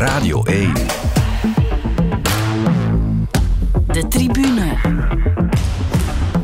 Radio 1. De tribune.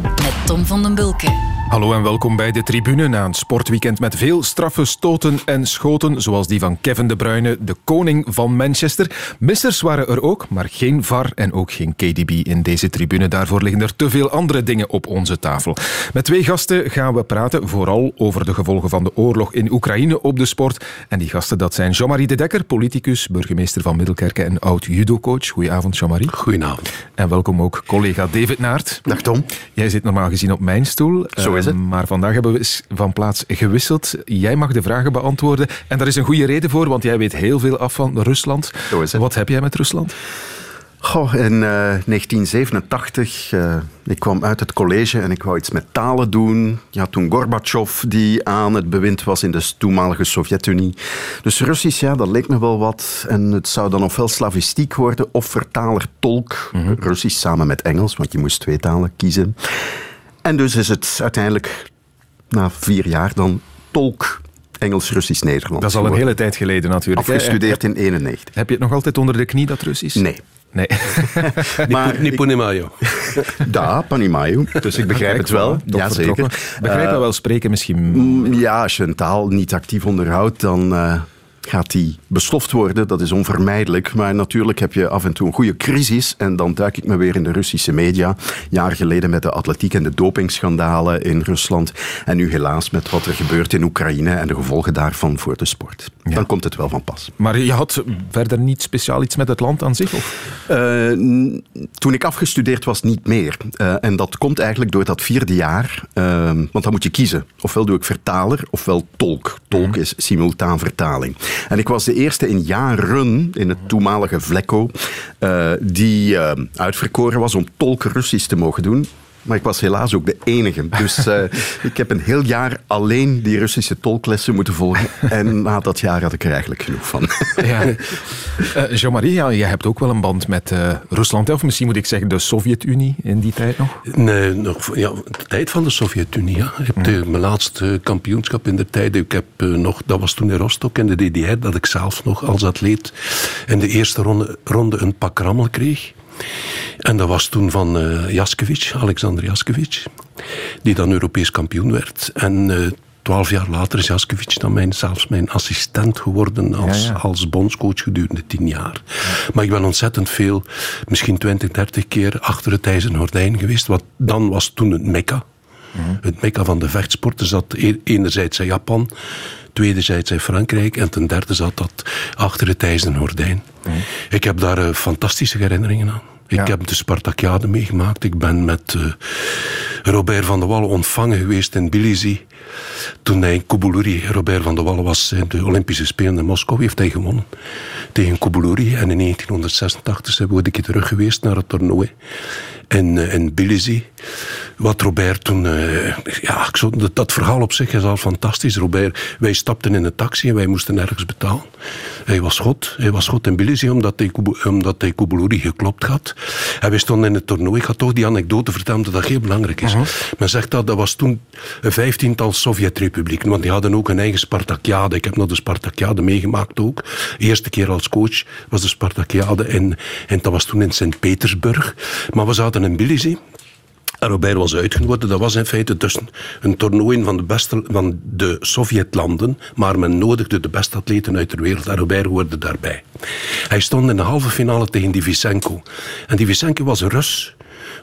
Met Tom van den Bulke. Hallo en welkom bij de tribune na een sportweekend met veel straffe stoten en schoten, zoals die van Kevin De Bruyne, de koning van Manchester. Missers waren er ook, maar geen VAR en ook geen KDB in deze tribune. Daarvoor liggen er te veel andere dingen op onze tafel. Met twee gasten gaan we praten, vooral over de gevolgen van de oorlog in Oekraïne op de sport. En die gasten, dat zijn Jean-Marie de Dekker, politicus, burgemeester van Middelkerken en oud-judocoach. Goedenavond, Jean-Marie. Goedenavond. En welkom ook collega David Naert. Dag Tom. Jij zit normaal gezien op mijn stoel. Zo is het. Maar vandaag hebben we van plaats gewisseld. Jij mag de vragen beantwoorden. En daar is een goede reden voor, want jij weet heel veel af van Rusland. Zo is het. Wat heb jij met Rusland? Goh, in eh, 1987, uh, ik kwam uit het college en ik wou iets met talen doen. Ja, toen Gorbachev die aan het bewind was in de toenmalige Sovjet-Unie. Dus Russisch, ja, dat leek me wel wat. En het zou dan ofwel slavistiek worden of vertaler-tolk. Russisch samen met Engels, want je moest twee talen kiezen. En dus is het uiteindelijk na vier jaar dan tolk Engels, Russisch, Nederlands. Dat is al een hele tijd geleden natuurlijk. Afgestudeerd in 91. Heb je het nog altijd onder de knie, dat Russisch? Nee. Nee. maar niet Ponimayo. Da, Panimayo. Dus ik begrijp het wel. Ja, zeker. Begrijp je wel spreken misschien? Mm, Ja, als je een taal niet actief onderhoudt, dan uh, gaat die besloft worden. Dat is onvermijdelijk. Maar natuurlijk heb je af en toe een goede crisis. En dan duik ik me weer in de Russische media. Jaar geleden met de atletiek en de dopingschandalen in Rusland. En nu helaas met wat er gebeurt in Oekraïne en de gevolgen daarvan voor de sport. Ja. Dan komt het wel van pas. Maar je had verder niet speciaal iets met het land aan zich? Of? Uh, toen ik afgestudeerd was, niet meer. Uh, en dat komt eigenlijk door dat vierde jaar. Uh, want dan moet je kiezen. Ofwel doe ik vertaler, ofwel tolk. Tolk mm. is simultaan vertaling. En ik was de eerste in jaren in het toenmalige Vlekko uh, die uh, uitverkoren was om tolk Russisch te mogen doen. Maar ik was helaas ook de enige. Dus uh, ik heb een heel jaar alleen die Russische tolklessen moeten volgen. En na dat jaar had ik er eigenlijk genoeg van. Ja. Uh, Jean-Marie, ja, jij hebt ook wel een band met uh, Rusland. Of misschien moet ik zeggen de Sovjet-Unie in die tijd nog? Nee, nog, ja, de tijd van de Sovjet-Unie. Ja. Ik heb de, mijn laatste kampioenschap in de tijd. Ik heb nog, dat was toen in Rostock in de DDR, dat ik zelf nog als atleet in de eerste ronde, ronde een pak rammel kreeg. En dat was toen van uh, Jaskevich, Alexander Jaskevich, die dan Europees kampioen werd. En uh, twaalf jaar later is Jaskevich dan mijn, zelfs mijn assistent geworden als, ja, ja. als bondscoach gedurende tien jaar. Ja. Maar ik ben ontzettend veel, misschien 20, 30 keer achter het ijzeren gordijn geweest. Wat dan was toen het mekka. -hmm. Het mekka van de vechtsporten zat enerzijds in Japan, tweederzijds in Frankrijk en ten derde zat dat achter het ijzeren gordijn. Mm. Ik heb daar uh, fantastische herinneringen aan. Ik ja. heb de Spartakiade meegemaakt. Ik ben met uh, Robert van der Wallen ontvangen geweest in Tbilisi. Toen hij in Kubuluri, Robert van der Wallen was in de Olympische Spelen in Moskou, heeft hij gewonnen tegen Kubuluri. En in 1986 zijn we een keer terug geweest naar het toernooi in, in Tbilisi. Wat Robert toen... Uh, ja, dat, dat verhaal op zich is al fantastisch. Robert, wij stapten in een taxi en wij moesten ergens betalen. Hij was goed. Hij was goed in Tbilisi omdat hij, omdat hij geklopt had. En wij stonden in het toernooi. Ik ga toch die anekdote vertellen dat dat heel belangrijk is. Uh -huh. Men zegt dat dat was toen een vijftiental Sovjet-republieken. Want die hadden ook een eigen Spartakiade. Ik heb nog de Spartakiade meegemaakt ook. De eerste keer als coach was de Spartakiade. En, en dat was toen in Sint-Petersburg. Maar we zaten in Tbilisi. En Robert was uitgenodigd. Dat was in feite dus een toernooi van de, beste, van de Sovjetlanden. Maar men nodigde de beste atleten uit de wereld. En Robert hoorde daarbij. Hij stond in de halve finale tegen Divisenko. En Divisenko was een Rus.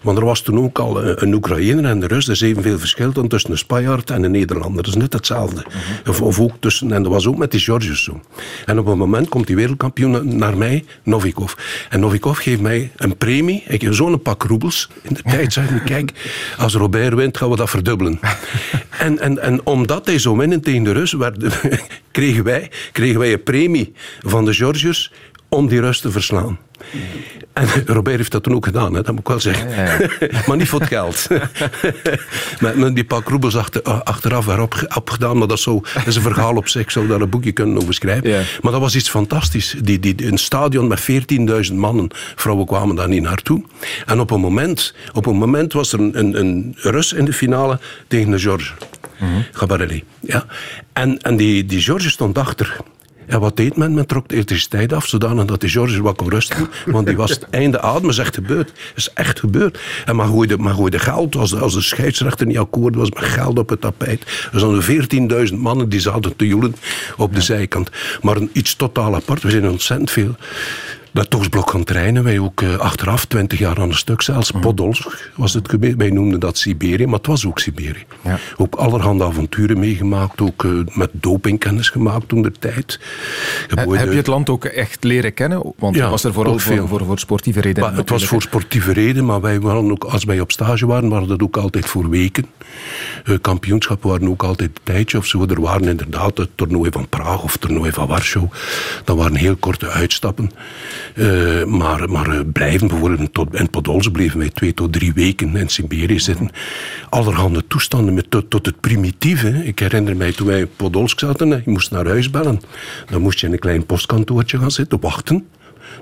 Want er was toen ook al een Oekraïner en de Rus. Er is evenveel verschil dan tussen een Spanjaard en een Nederlander. Dat is net hetzelfde. Of, of, ook tussen, en dat was ook met die Georgius zo. En op een moment komt die wereldkampioen naar mij, Novikov. En Novikov geeft mij een premie. Ik heb zo'n pak roebels. In de tijd zei ik, kijk, als Robert wint, gaan we dat verdubbelen. en, en, en omdat hij zo winnen tegen de Rus, werd, kregen, wij, kregen wij een premie van de Georgius om die Rus te verslaan. En Robert heeft dat toen ook gedaan, hè, dat moet ik wel zeggen. Ja, ja. maar niet voor het geld. met, die paar roebels achter, achteraf erop opgedaan, maar dat, zo, dat is een verhaal op zich. Ik zou daar een boekje kunnen over schrijven. Ja. Maar dat was iets fantastisch. Die, die, een stadion met 14.000 mannen, vrouwen kwamen daar niet naartoe. En op een moment, op een moment was er een, een, een Rus in de finale tegen de George. Mm -hmm. Gabarelli. Ja. En, en die, die George stond achter. En wat deed men? Men trok de elektriciteit af, zodanig dat de George wat kon rusten. Want die was het einde adem. is echt gebeurd. is echt gebeurd. En maar gooide, maar gooide geld, als de, als de scheidsrechter niet akkoord was met geld op het tapijt. Er zaten 14.000 mannen die zaten te joelen op de zijkant. Maar een, iets totaal apart. We zijn ontzettend veel dat Toosblok gaan trainen. Wij ook uh, achteraf, twintig jaar aan een stuk zelfs. Mm. Podolsk was het gebied. Wij noemden dat Siberië, maar het was ook Siberië. Ja. Ook allerhande avonturen meegemaakt. Ook uh, met dopingkennis gemaakt toen de tijd. Heb je het land ook echt leren kennen? Want ja, was er vooral voor, voor, voor, sportieve redenen? Maar het was voor sportieve redenen, maar wij waren ook, als wij op stage waren, waren dat ook altijd voor weken. Uh, kampioenschappen waren ook altijd een tijdje of zo. Er waren inderdaad het toernooi van Praag of het toernooi van Warschau. Dat waren heel korte uitstappen. Uh, maar, maar uh, blijven bijvoorbeeld tot, in Podolsk bleven wij twee tot drie weken in Siberië zitten. Allerhande toestanden met tot, tot het primitieve. Ik herinner mij toen wij in Podolsk zaten, je moest naar huis bellen. Dan moest je in een klein postkantoortje gaan zitten, wachten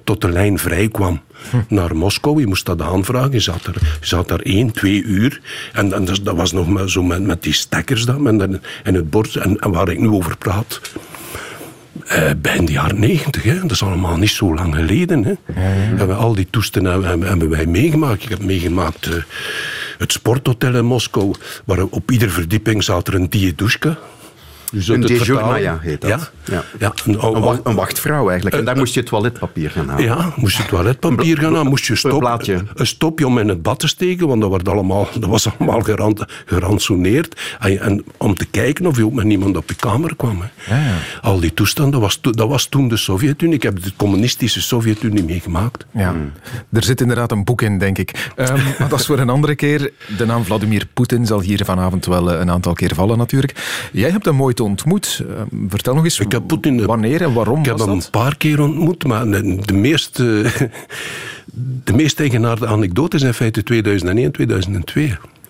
tot de lijn vrij kwam hm. naar Moskou. Je moest dat aanvragen. Je zat er, je zat daar één, twee uur. En, en dat, dat was nog maar zo met, met die stekkers dan, en, en het bord. En, en waar ik nu over praat, uh, begin de jaren negentig. Dat is allemaal niet zo lang geleden. Hè. Hebben al die toestanden hebben, hebben, wij meegemaakt. Ik heb meegemaakt uh, het sporthotel in Moskou, waar op ieder verdieping zat er een diedushka. Dus een dejournaya heet dat. Ja, ja. ja een, een, wachtvrouw eigenlijk. En daar moest je toiletpapier gaan halen. Ja, moest je toiletpapier gaan halen. Moest je stop, een stopje om in het bad te steken, want dat, werd allemaal, dat was allemaal gerant, gerantsoeneerd. En, en, om te kijken of je ook met niemand op je kamer kwam. Hè. Ja, ja. Al die toestanden, dat was, dat was toen de Sovjet-Unie. Ik heb de communistische Sovjet-Unie meegemaakt. Ja, hmm. er zit inderdaad een boek in, denk ik. Um, maar dat is voor een andere keer. De naam Vladimir Poetin zal hier vanavond wel eh, een aantal keer vallen natuurlijk. Jij hebt een mooi ontmoet. Uh, vertel nog eens ik heb Putin, wanneer en waarom Ik heb hem een paar keer ontmoet, maar de, de meeste, de meest eigenaardige anekdote is in feite 2001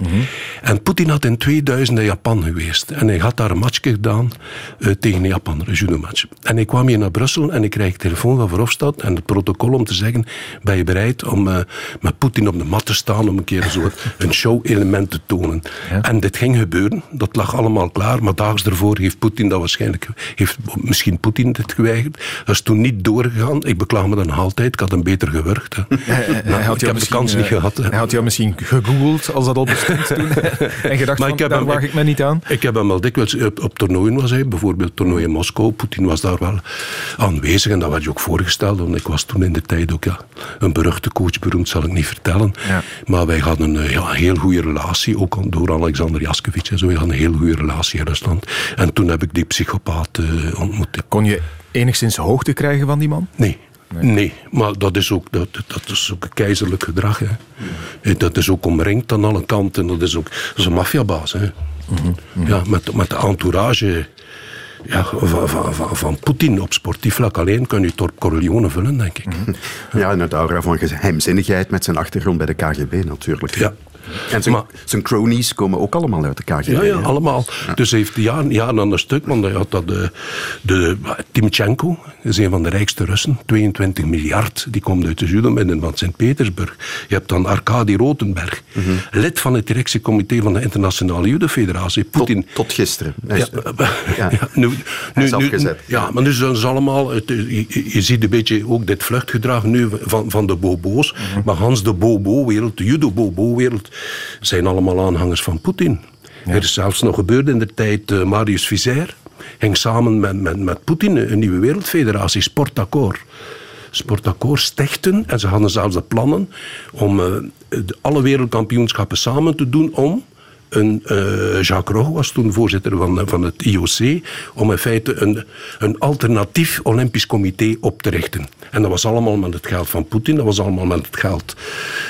en 2002. En Poetin had in 2000 in Japan geweest. En hij had daar een match gedaan uh, tegen Japan, een judo-match. En ik kwam hier naar Brussel en ik kreeg een telefoon van Verhofstadt en het protocol om te zeggen, ben je bereid om uh, met Poetin op de mat te staan om een keer zo een show-element te tonen. En dit ging gebeuren, dat lag allemaal klaar, maar daags ervoor heeft Poetin dat waarschijnlijk, heeft misschien Poetin dit geweigerd. Dat is toen niet doorgegaan. Ik beklaag me dan altijd, ik had hem beter gewurgd. Had ik heb de kans niet gehad. Hij had jou misschien gegoogeld als dat al bestond en gedacht maar van, daar hem, waag ik me niet aan? Ik heb hem wel dikwijls op, op toernooien was hij, bijvoorbeeld toernooi in Moskou. Poetin was daar wel aanwezig en dat werd je ook voorgesteld. Want ik was toen in de tijd ook ja, een beruchte coach, beroemd zal ik niet vertellen. Ja. Maar wij hadden een ja, heel goede relatie, ook door Alexander Jaskevich en zo. We hadden een heel goede relatie in Rusland. En toen heb ik die psychopaat uh, ontmoet. Kon je enigszins hoogte krijgen van die man? Nee. Nee. maar dat is ook, dat, dat is ook een keizerlijk gedrag. Hè. Ja. Dat is ook omringd aan alle kanten. Dat is ook dat is een maffiabaas. Hè. Mhm. Ja, met, met de entourage ja, van, van, van, van Poetin op sportief vlak alleen kun je Torp Corleone vullen, denk ik. Ja, en het aura van geheimzinnigheid met zijn achtergrond bij de KGB natuurlijk. Ja, en zijn, zijn, cronies komen ook allemaal uit de KGB. Ja, ja allemaal. Dus hij heeft jaren, jaren aan een stuk, want hij had dat de, de Timchenko, is een van de rijkste Russen, 22 miljard, die komt uit de judomidden van Sint-Petersburg. Je hebt dan Arkadi Rotenberg, mhm. lid van het directiecomité van de Internationale Judofederatie. Putin. Tot, tot gisteren. ja, ja. ja, nu, nu, nu, ja, maar nu zijn ze allemaal, het, je, ziet een beetje ook dit vluchtgedrag nu van, van de bobo's, mhm. maar Hans de bobo-wereld, de judo-bobo-wereld, zijn allemaal aanhangers van Poetin. Er is zelfs nog gebeurd in de tijd, uh, Marius Vizer ging samen met, met, met Poetin een nieuwe wereldfederatie, Sportakkoord. Sportakkoord stichten en ze hadden zelfs de plannen om uh, alle wereldkampioenschappen samen te doen om een, uh, Jacques Rogge was toen voorzitter van, van het IOC, om in feite een, een alternatief Olympisch comité op te richten. En dat was allemaal met het geld van Poetin, dat was allemaal met het geld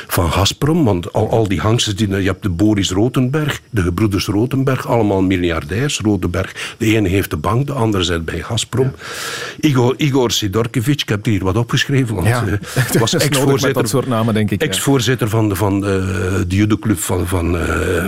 van Gazprom, want al, al die hangsters, die, je hebt de Boris Rotenberg, de gebroeders Rotenberg, allemaal miljardairs. Rotenberg, de ene heeft de bank, de andere zit bij Gazprom. Igor, Igor Sidorkevich, ik heb hier wat opgeschreven, want ja, uh, was ex-voorzitter, soort namen, denk ik. Ex-voorzitter van, de, van de, de judoclub van, van uh,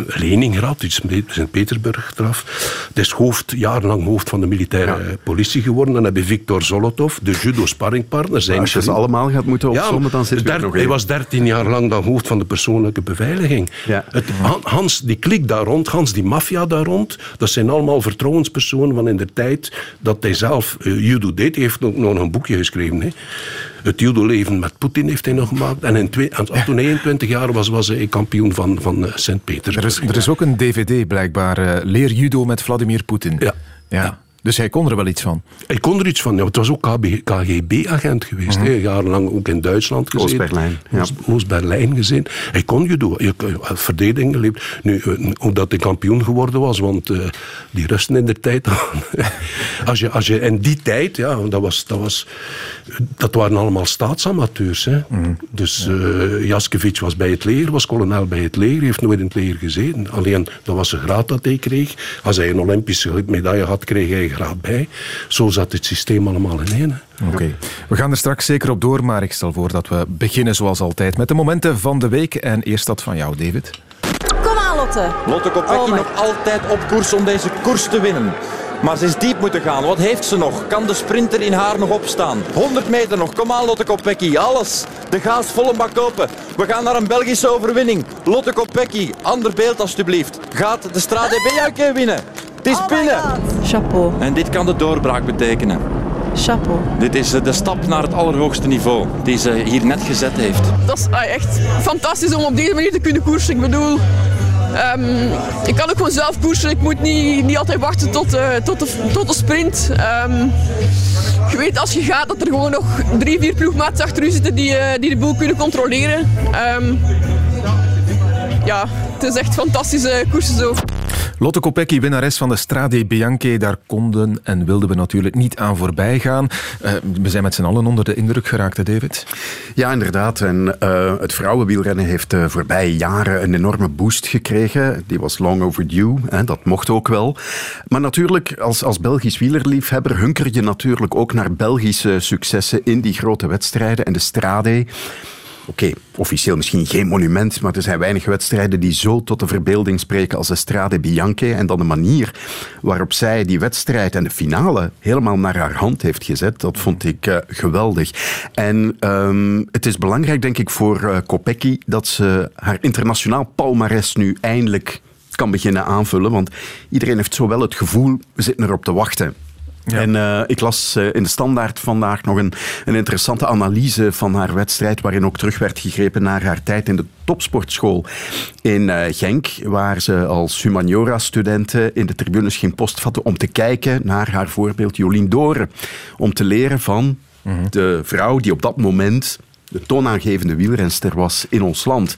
Lenin Leningrad, iets in Sint-Petersburg eraf. Het is hoofd, jarenlang hoofd van de militaire politie geworden. Dan heb je Viktor Zolotov, de judo-sparringpartner. Zijn Als je ze allemaal gaat moeten opzommen, dan zit nog Hij was dertien jaar lang dan hoofd van de persoonlijke beveiliging. Ja. Het, Hans, die klik daar rond, Hans, die maffia daar rond, dat zijn allemaal vertrouwenspersonen van in de tijd dat hij zelf uh, judo deed. Hij heeft ook nog een boekje geschreven. Hè. Het judo-leven met Poetin heeft hij nog gemaakt. En in twee, toen hij 21 jaar was, was hij kampioen van, van uh, Sint-Petersburg. Er is, er is ook een dvd blijkbaar, uh, Leer judo met Vladimir Poetin. Ja. ja. Dus hij kon er wel iets van? Hij kon er iets van. Ja, het was ook KGB-agent geweest. Mm -hmm. Jarenlang ook in Duitsland gezeten. Oost-Berlijn. Ja. Oost-Berlijn gezien. Hij kon judo. Je, verdediging geleefd. Nu, hoe dat hij kampioen geworden was, want uh, die rusten in de tijd. als, je, als je in die tijd, ja, dat, was, dat, was, dat waren allemaal staatsamateurs. Hè. Mm -hmm. Dus uh, Jaskevich was bij het leger, was kolonel bij het leger, heeft nooit in het leger gezeten. Alleen, dat was een graad dat hij kreeg. Als hij een Olympische medaille had, kreeg hij graad bij. Zo zat het systeem allemaal in één. Oké, okay. we gaan er straks zeker op door, maar ik stel voor dat we beginnen zoals altijd met de momenten van de week. En eerst dat van jou, David. Kom aan, Lotte. Lotte Kopecky oh nog altijd op koers om deze koers te winnen. Maar ze is diep moeten gaan. Wat heeft ze nog? Kan de sprinter in haar nog opstaan? 100 meter nog. Kom aan, Lotte Kopecky. Alles. De gaas volle bak open. We gaan naar een Belgische overwinning. Lotte Kopecky, ander beeld alstublieft. Gaat de Strade Bianche winnen. Het is oh binnen. Chapeau. En dit kan de doorbraak betekenen. Chapeau. Dit is de stap naar het allerhoogste niveau die ze hier net gezet heeft. Dat is echt fantastisch om op deze manier te kunnen koersen. Ik bedoel, um, ik kan ook gewoon zelf koersen. Ik moet niet, niet altijd wachten tot, uh, tot, de, tot de sprint. Um, je weet als je gaat dat er gewoon nog drie, vier ploegmaats achter u zitten die, uh, die de boel kunnen controleren. Um, ja, het is echt fantastische koersen zo. Lotte Kopecky, winnares van de Strade Bianche. Daar konden en wilden we natuurlijk niet aan voorbij gaan. Uh, we zijn met z'n allen onder de indruk geraakt, hè David? Ja, inderdaad. En uh, het vrouwenwielrennen heeft de voorbije jaren een enorme boost gekregen. Die was long overdue. Hè, dat mocht ook wel. Maar natuurlijk, als, als Belgisch wielerliefhebber hunker je natuurlijk ook naar Belgische successen in die grote wedstrijden. En de Strade... Oké, okay, officieel misschien geen monument, maar er zijn weinig wedstrijden die zo tot de verbeelding spreken als de Strade Bianche. En dan de manier waarop zij die wedstrijd en de finale helemaal naar haar hand heeft gezet, dat vond ik uh, geweldig. En um, het is belangrijk, denk ik, voor uh, Kopecky dat ze haar internationaal palmares nu eindelijk kan beginnen aanvullen. Want iedereen heeft zo wel het gevoel, we zitten erop te wachten. Ja. En uh, ik las uh, in de Standaard vandaag nog een, een interessante analyse van haar wedstrijd, waarin ook terug werd gegrepen naar haar tijd in de topsportschool in uh, Genk, waar ze als humaniora-studenten in de tribunes ging postvatten om te kijken naar haar voorbeeld Jolien Doren. Om te leren van mm -hmm. de vrouw die op dat moment de toonaangevende wielrenster was in ons land.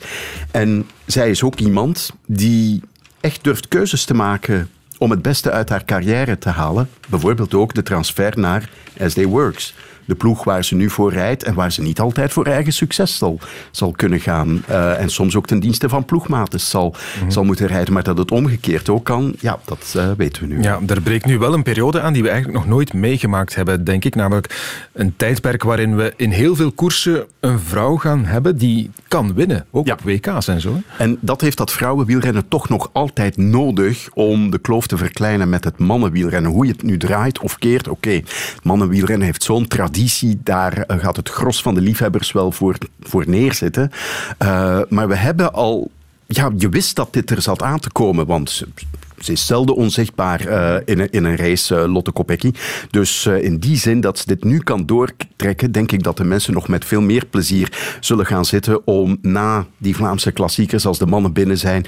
En zij is ook iemand die echt durft keuzes te maken om het beste uit haar carrière te halen. Bijvoorbeeld ook de transfer naar SD Works. De ploeg waar ze nu voor rijdt en waar ze niet altijd voor eigen succes zal, zal kunnen gaan. Uh, en soms ook ten dienste van ploegmaten zal, mm -hmm. zal moeten rijden. Maar dat het omgekeerd ook kan, ja, dat uh, weten we nu. Ja, er breekt nu wel een periode aan die we eigenlijk nog nooit meegemaakt hebben, denk ik. Namelijk een tijdperk waarin we in heel veel koersen een vrouw gaan hebben die kan winnen. Ook ja. op WK's en zo. En dat heeft dat vrouwenwielrennen toch nog altijd nodig om de kloof te verkleinen met het mannenwielrennen. Hoe je het nu draait of keert, oké. Okay. Mannenwielrennen heeft zo'n traditie daar gaat het gros van de liefhebbers wel voor, voor neerzitten. Uh, maar we hebben al... Ja, je wist dat dit er zat aan te komen, want ze is zelden onzichtbaar uh, in, een, in een race, uh, Lotte Kopecky. Dus uh, in die zin dat ze dit nu kan doortrekken, denk ik dat de mensen nog met veel meer plezier zullen gaan zitten om na die Vlaamse klassiekers, als de mannen binnen zijn,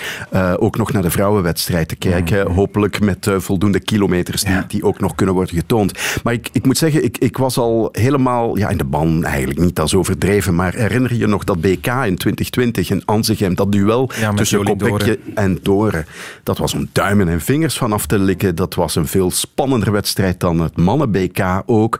ook nog naar de vrouwenwedstrijd te kijken. Mm. Hopelijk met voldoende kilometers die, ja. die ook nog kunnen worden getoond. Maar ik, ik moet zeggen, ik, ik was al helemaal ja, in de ban, eigenlijk niet als overdreven, maar herinner je nog dat BK in 2020 in Anzegem, dat duel ja, tussen Kopecky en Doren, dat was een duim en vingers vanaf te likken. Dat was een veel spannender wedstrijd dan het mannen-BK ook.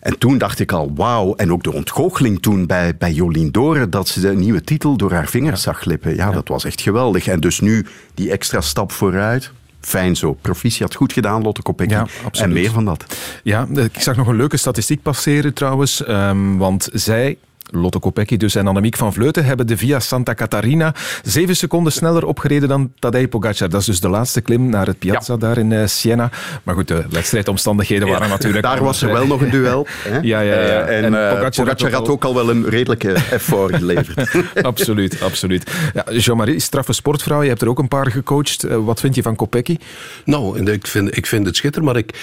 En toen dacht ik al, wauw. En ook de ontgoocheling toen bij, bij Jolien Doren, dat ze de nieuwe titel door haar vingers zag glippen. Ja, ja, dat was echt geweldig. En dus nu die extra stap vooruit. Fijn zo. Proficiat goed gedaan, Lotte Kopecky. Ja, en meer van dat. Ja, ik zag nog een leuke statistiek passeren trouwens. Um, want zij Lotte Kopecky dus en Annemiek van Vleuten hebben de Via Santa Catarina zeven seconden sneller opgereden dan Tadej Pogacar. Dat is dus de laatste klim naar het Piazza daar in uh, Siena. Maar goed, de wedstrijdomstandigheden waren natuurlijk... Daar was er wel nog een duel. Hè? Ja, ja, ja. en, en Pogacar, Pogacar had, ook al wel een redelijke effort geleverd. absoluut, absoluut. Ja, Jean-Marie, straffe sportvrouw, je hebt er ook een paar gecoacht. Wat vind je van Kopecky? Nou, ik vind, ik vind het schitterend, maar ik,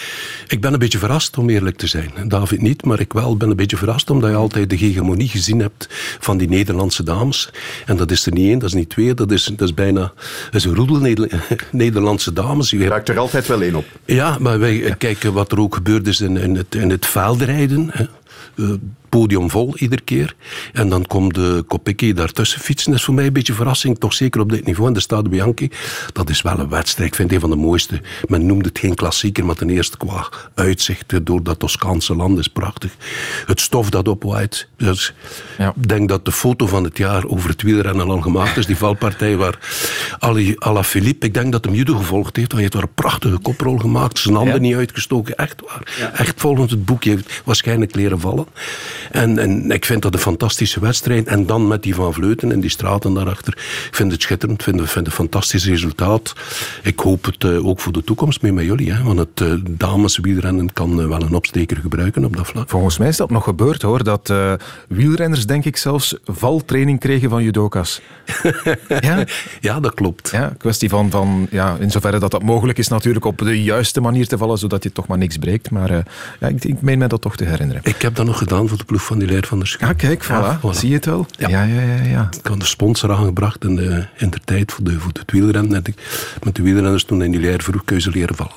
ik ben een beetje verrast om eerlijk te zijn. David niet, maar ik wel ben een beetje verrast omdat je altijd de hegemonie gezien hebt van die Nederlandse dames. En dat is er niet één, dat is niet twee, dat is, dat is bijna dat is een roedel Nederlandse dames. Je raakt er altijd wel één op. Ja, maar wij kijken wat er ook gebeurd is in, in het, in het. Uh, podium vol iedere keer. En dan komt de Kopecky daartussen fietsen. Dat is voor mij een beetje verrassing, toch zeker op dit niveau. En de Stade Bianchi, dat is wel een wedstrijd. Ik vind het een van de mooiste. Men noemt het geen klassieker, maar ten eerste qua uitzicht door dat Toscaanse land is prachtig. Het stof dat opwaait. Dus ja. Ik denk dat de foto van het jaar over het wielrennen al gemaakt is. Die valpartij waar Ala Philippe, ik denk dat hem judo gevolgd heeft. Hij heeft daar een prachtige koprol gemaakt. Zijn handen niet uitgestoken. Echt waar. Echt volgens het boekje heeft waarschijnlijk leren vallen. En, en ik vind dat een fantastische wedstrijd. En dan met die Van Vleuten en die straten daarachter. Ik vind het schitterend. Ik vind, vind het een fantastisch resultaat. Ik hoop het uh, ook voor de toekomst mee met jullie. Hè, want het uh, dameswielrennen kan uh, wel een opsteker gebruiken op dat vlak. Volgens mij is dat nog gebeurd hoor. Dat wielrenners denk ik zelfs valtraining kregen van judoka's. ja? ja, dat klopt. Ja, kwestie van, van ja, in zoverre dat dat mogelijk is natuurlijk op de juiste manier te vallen, zodat je toch maar niks breekt. Maar ja, ik, ik meen mij dat toch te herinneren. Ik heb dat nog gedaan voor de ploeg van die leider van de Schuur. Ah, kijk, voilà. Zie je het wel? Ja. Ja, ja, ja, ja. Ik had de sponsor aangebracht in de, in de tijd voor, de, voor het wielrennen. En ik, met de wielrenners toen in die leer vroeg keuze leren vallen.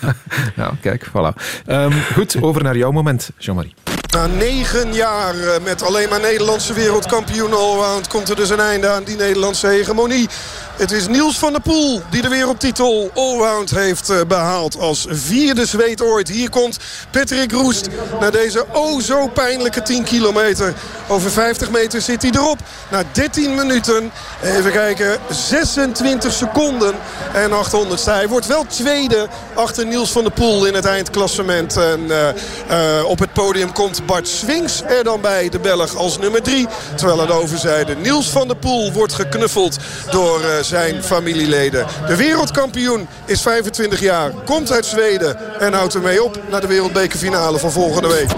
ja. ja, kijk, voilà. Um, goed, over naar jouw moment, Jean-Marie. Na negen jaar eh, met alleen maar Nederlandse wereldkampioen allround... komt er dus een einde aan die Nederlandse hegemonie. Het is Niels van der Poel die de wereldtitel allround heeft eh, behaald. Als vierde zweet ooit. Hier komt Patrick Roest na deze o zo pijnlijke 10 kilometer. Over 50 meter zit hij erop. Na 13 minuten, even kijken, 26 seconden en 800 Hij wordt wel tweede achter Niels van der Poel in het eindklassement. En uh, uh, op het podium komt Bart Swings er dan bij, de Belg, als nummer 3. Terwijl aan de overzijde Niels van der Poel wordt geknuffeld door zijn familieleden. De wereldkampioen is 25 jaar, komt uit Zweden en houdt ermee op naar de wereldbekerfinale van volgende week.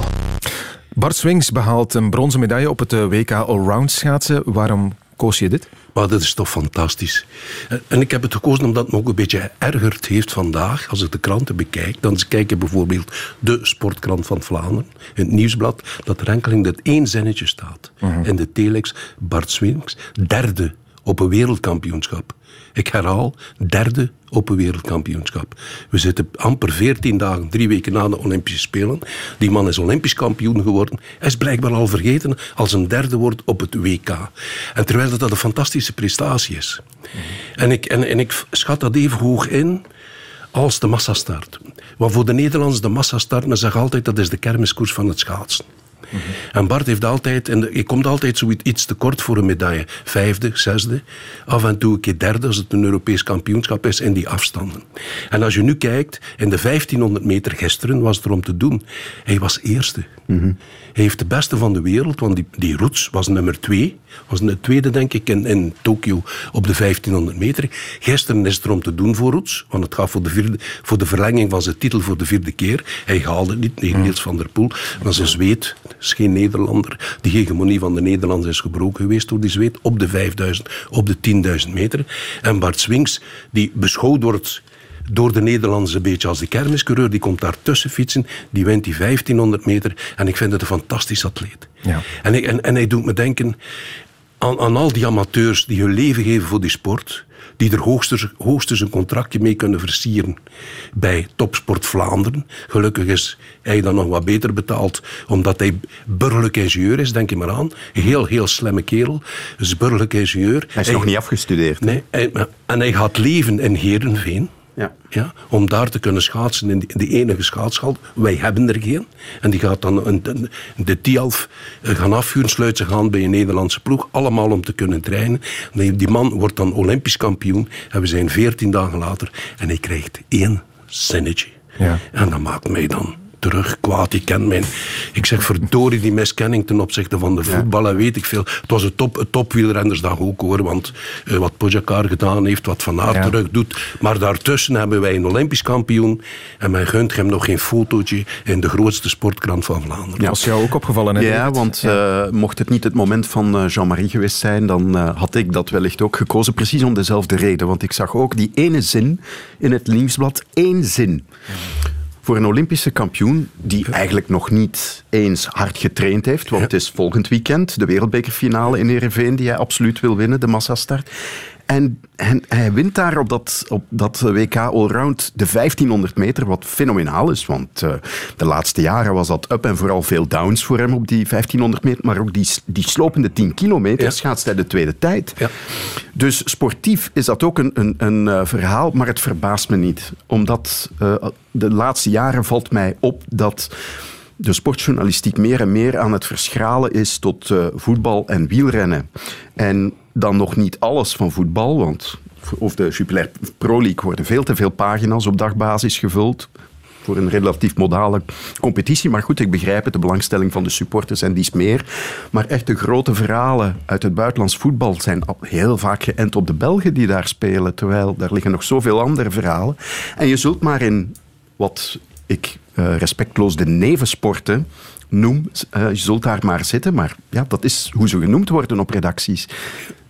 Bart Swings behaalt een bronzen medaille op het eh, WK Allround schaatsen. Waarom koos je dit? Maar dat is toch fantastisch. En ik heb het gekozen omdat het me ook een beetje ergerd heeft vandaag. Als ik de kranten bekijk, dan kijk je bijvoorbeeld de Sportkrant van Vlaanderen, het Nieuwsblad, dat er enkel in dat één zinnetje staat. En mhm. de telex, Bart Swings, derde op een wereldkampioenschap. Ik herhaal, derde op een wereldkampioenschap. We zitten amper 14 dagen, drie weken na de Olympische Spelen. Die man is Olympisch kampioen geworden. Hij is blijkbaar al vergeten als een derde wordt op het WK. En terwijl dat een fantastische prestatie is. En ik, en, en ik schat dat even hoog in als de massastart. Want voor de Nederlanders, de massastart, men zegt altijd dat is de kermiskoers van het schaatsen. En Bart heeft altijd, en je komt altijd zoiets te kort voor een medaille. Vijfde, zesde, af en toe een keer derde als het een Europees kampioenschap is in die afstanden. En als je nu kijkt, in de 1500 meter gisteren was het erom te doen. Hij was eerste. Hij heeft de beste van de wereld, want die, die Roets was nummer twee. Was de tweede, denk ik, in, in Tokio op de 1500 meter. Gisteren is het erom te doen voor Roets, want het gaat voor de, vierde, voor de verlenging van zijn titel voor de vierde keer. Hij haalde het niet, nee, Niels van der Poel. Maar ze zweet, is geen Nederlander. De hegemonie van de Nederlanders is gebroken geweest door die zweet op de 5000, op de 10.000 meter. En Bart Swings, die beschouwd wordt door de Nederlanders een beetje als de kermiscoureur. Die komt daartussen fietsen, die wint die 1500 meter. En ik vind het een fantastisch atleet. Ja. En, ik, en, en hij doet me denken aan, aan al die amateurs die hun leven geven voor die sport die er hoogstens, hoogstens een contractje mee kunnen versieren bij Topsport Vlaanderen. Gelukkig is hij dan nog wat beter betaald, omdat hij burgerlijk ingenieur is, denk je maar aan. Heel, heel slimme kerel. Is burgerlijk ingenieur. Hij is nog niet afgestudeerd. Nee, en hij gaat leven in Herenveen. Ja. Ja, om daar te kunnen schaatsen in die, enige schaatshal. Wij hebben er geen. En die gaat dan een, de Tialf eh, gaan afvuren, sluit zich aan bij een Nederlandse ploeg. Allemaal om te kunnen trainen. Die man wordt dan Olympisch kampioen. En we zijn veertien dagen later. En hij krijgt één zinnetje. Ja. En dat maakt mij dan terug, kwaad, die kent mij. Ik zeg, verdorie die miskenning ten opzichte van de voetbal en weet ik veel. Het was een top, een topwielrennersdag ook hoor, want uh, wat Pogacar gedaan heeft, wat Van Aert terug doet. Maar daartussen hebben wij een Olympisch kampioen en men gunt hem nog geen fotootje in de grootste sportkrant van Vlaanderen. Ja. Was jou ook opgevallen? Hè? Ja, want uh, mocht het niet het moment van Jean-Marie geweest zijn, dan had ik dat wellicht ook gekozen, precies om dezelfde reden. Want ik zag ook die ene zin in het nieuwsblad, één zin voor een Olympische kampioen die eigenlijk nog niet eens hard getraind heeft. Want het is volgend weekend de wereldbekerfinale in Ereveen die hij absoluut wil winnen, de massastart. En, en, hij wint daar op dat, op dat WK Allround de 1500 meter, wat fenomenaal is. Want uh, de laatste jaren was dat up en vooral veel downs voor hem op die 1500 meter. Maar ook die, die slopende 10 kilometer ja. schaatst hij de tweede tijd. Ja. Dus sportief is dat ook een, een, een uh, verhaal, maar het verbaast me niet. Omdat uh, de laatste jaren valt mij op dat de sportjournalistiek meer en meer aan het verschralen is tot uh, voetbal en wielrennen. En dan nog niet alles van voetbal, want of de Jupiler Pro League worden veel te veel pagina's op dagbasis gevuld voor een relatief modale competitie. Maar goed, ik begrijp het, de belangstelling van de supporters en dies meer. Maar echt de grote verhalen uit het buitenlands voetbal zijn heel vaak geënt op de Belgen die daar spelen, terwijl daar liggen nog zoveel andere verhalen. En je zult maar in wat ik uh, respectloos de nevensporten noem, uh, je zult daar maar zitten. Maar ja, dat is hoe ze genoemd worden op redacties.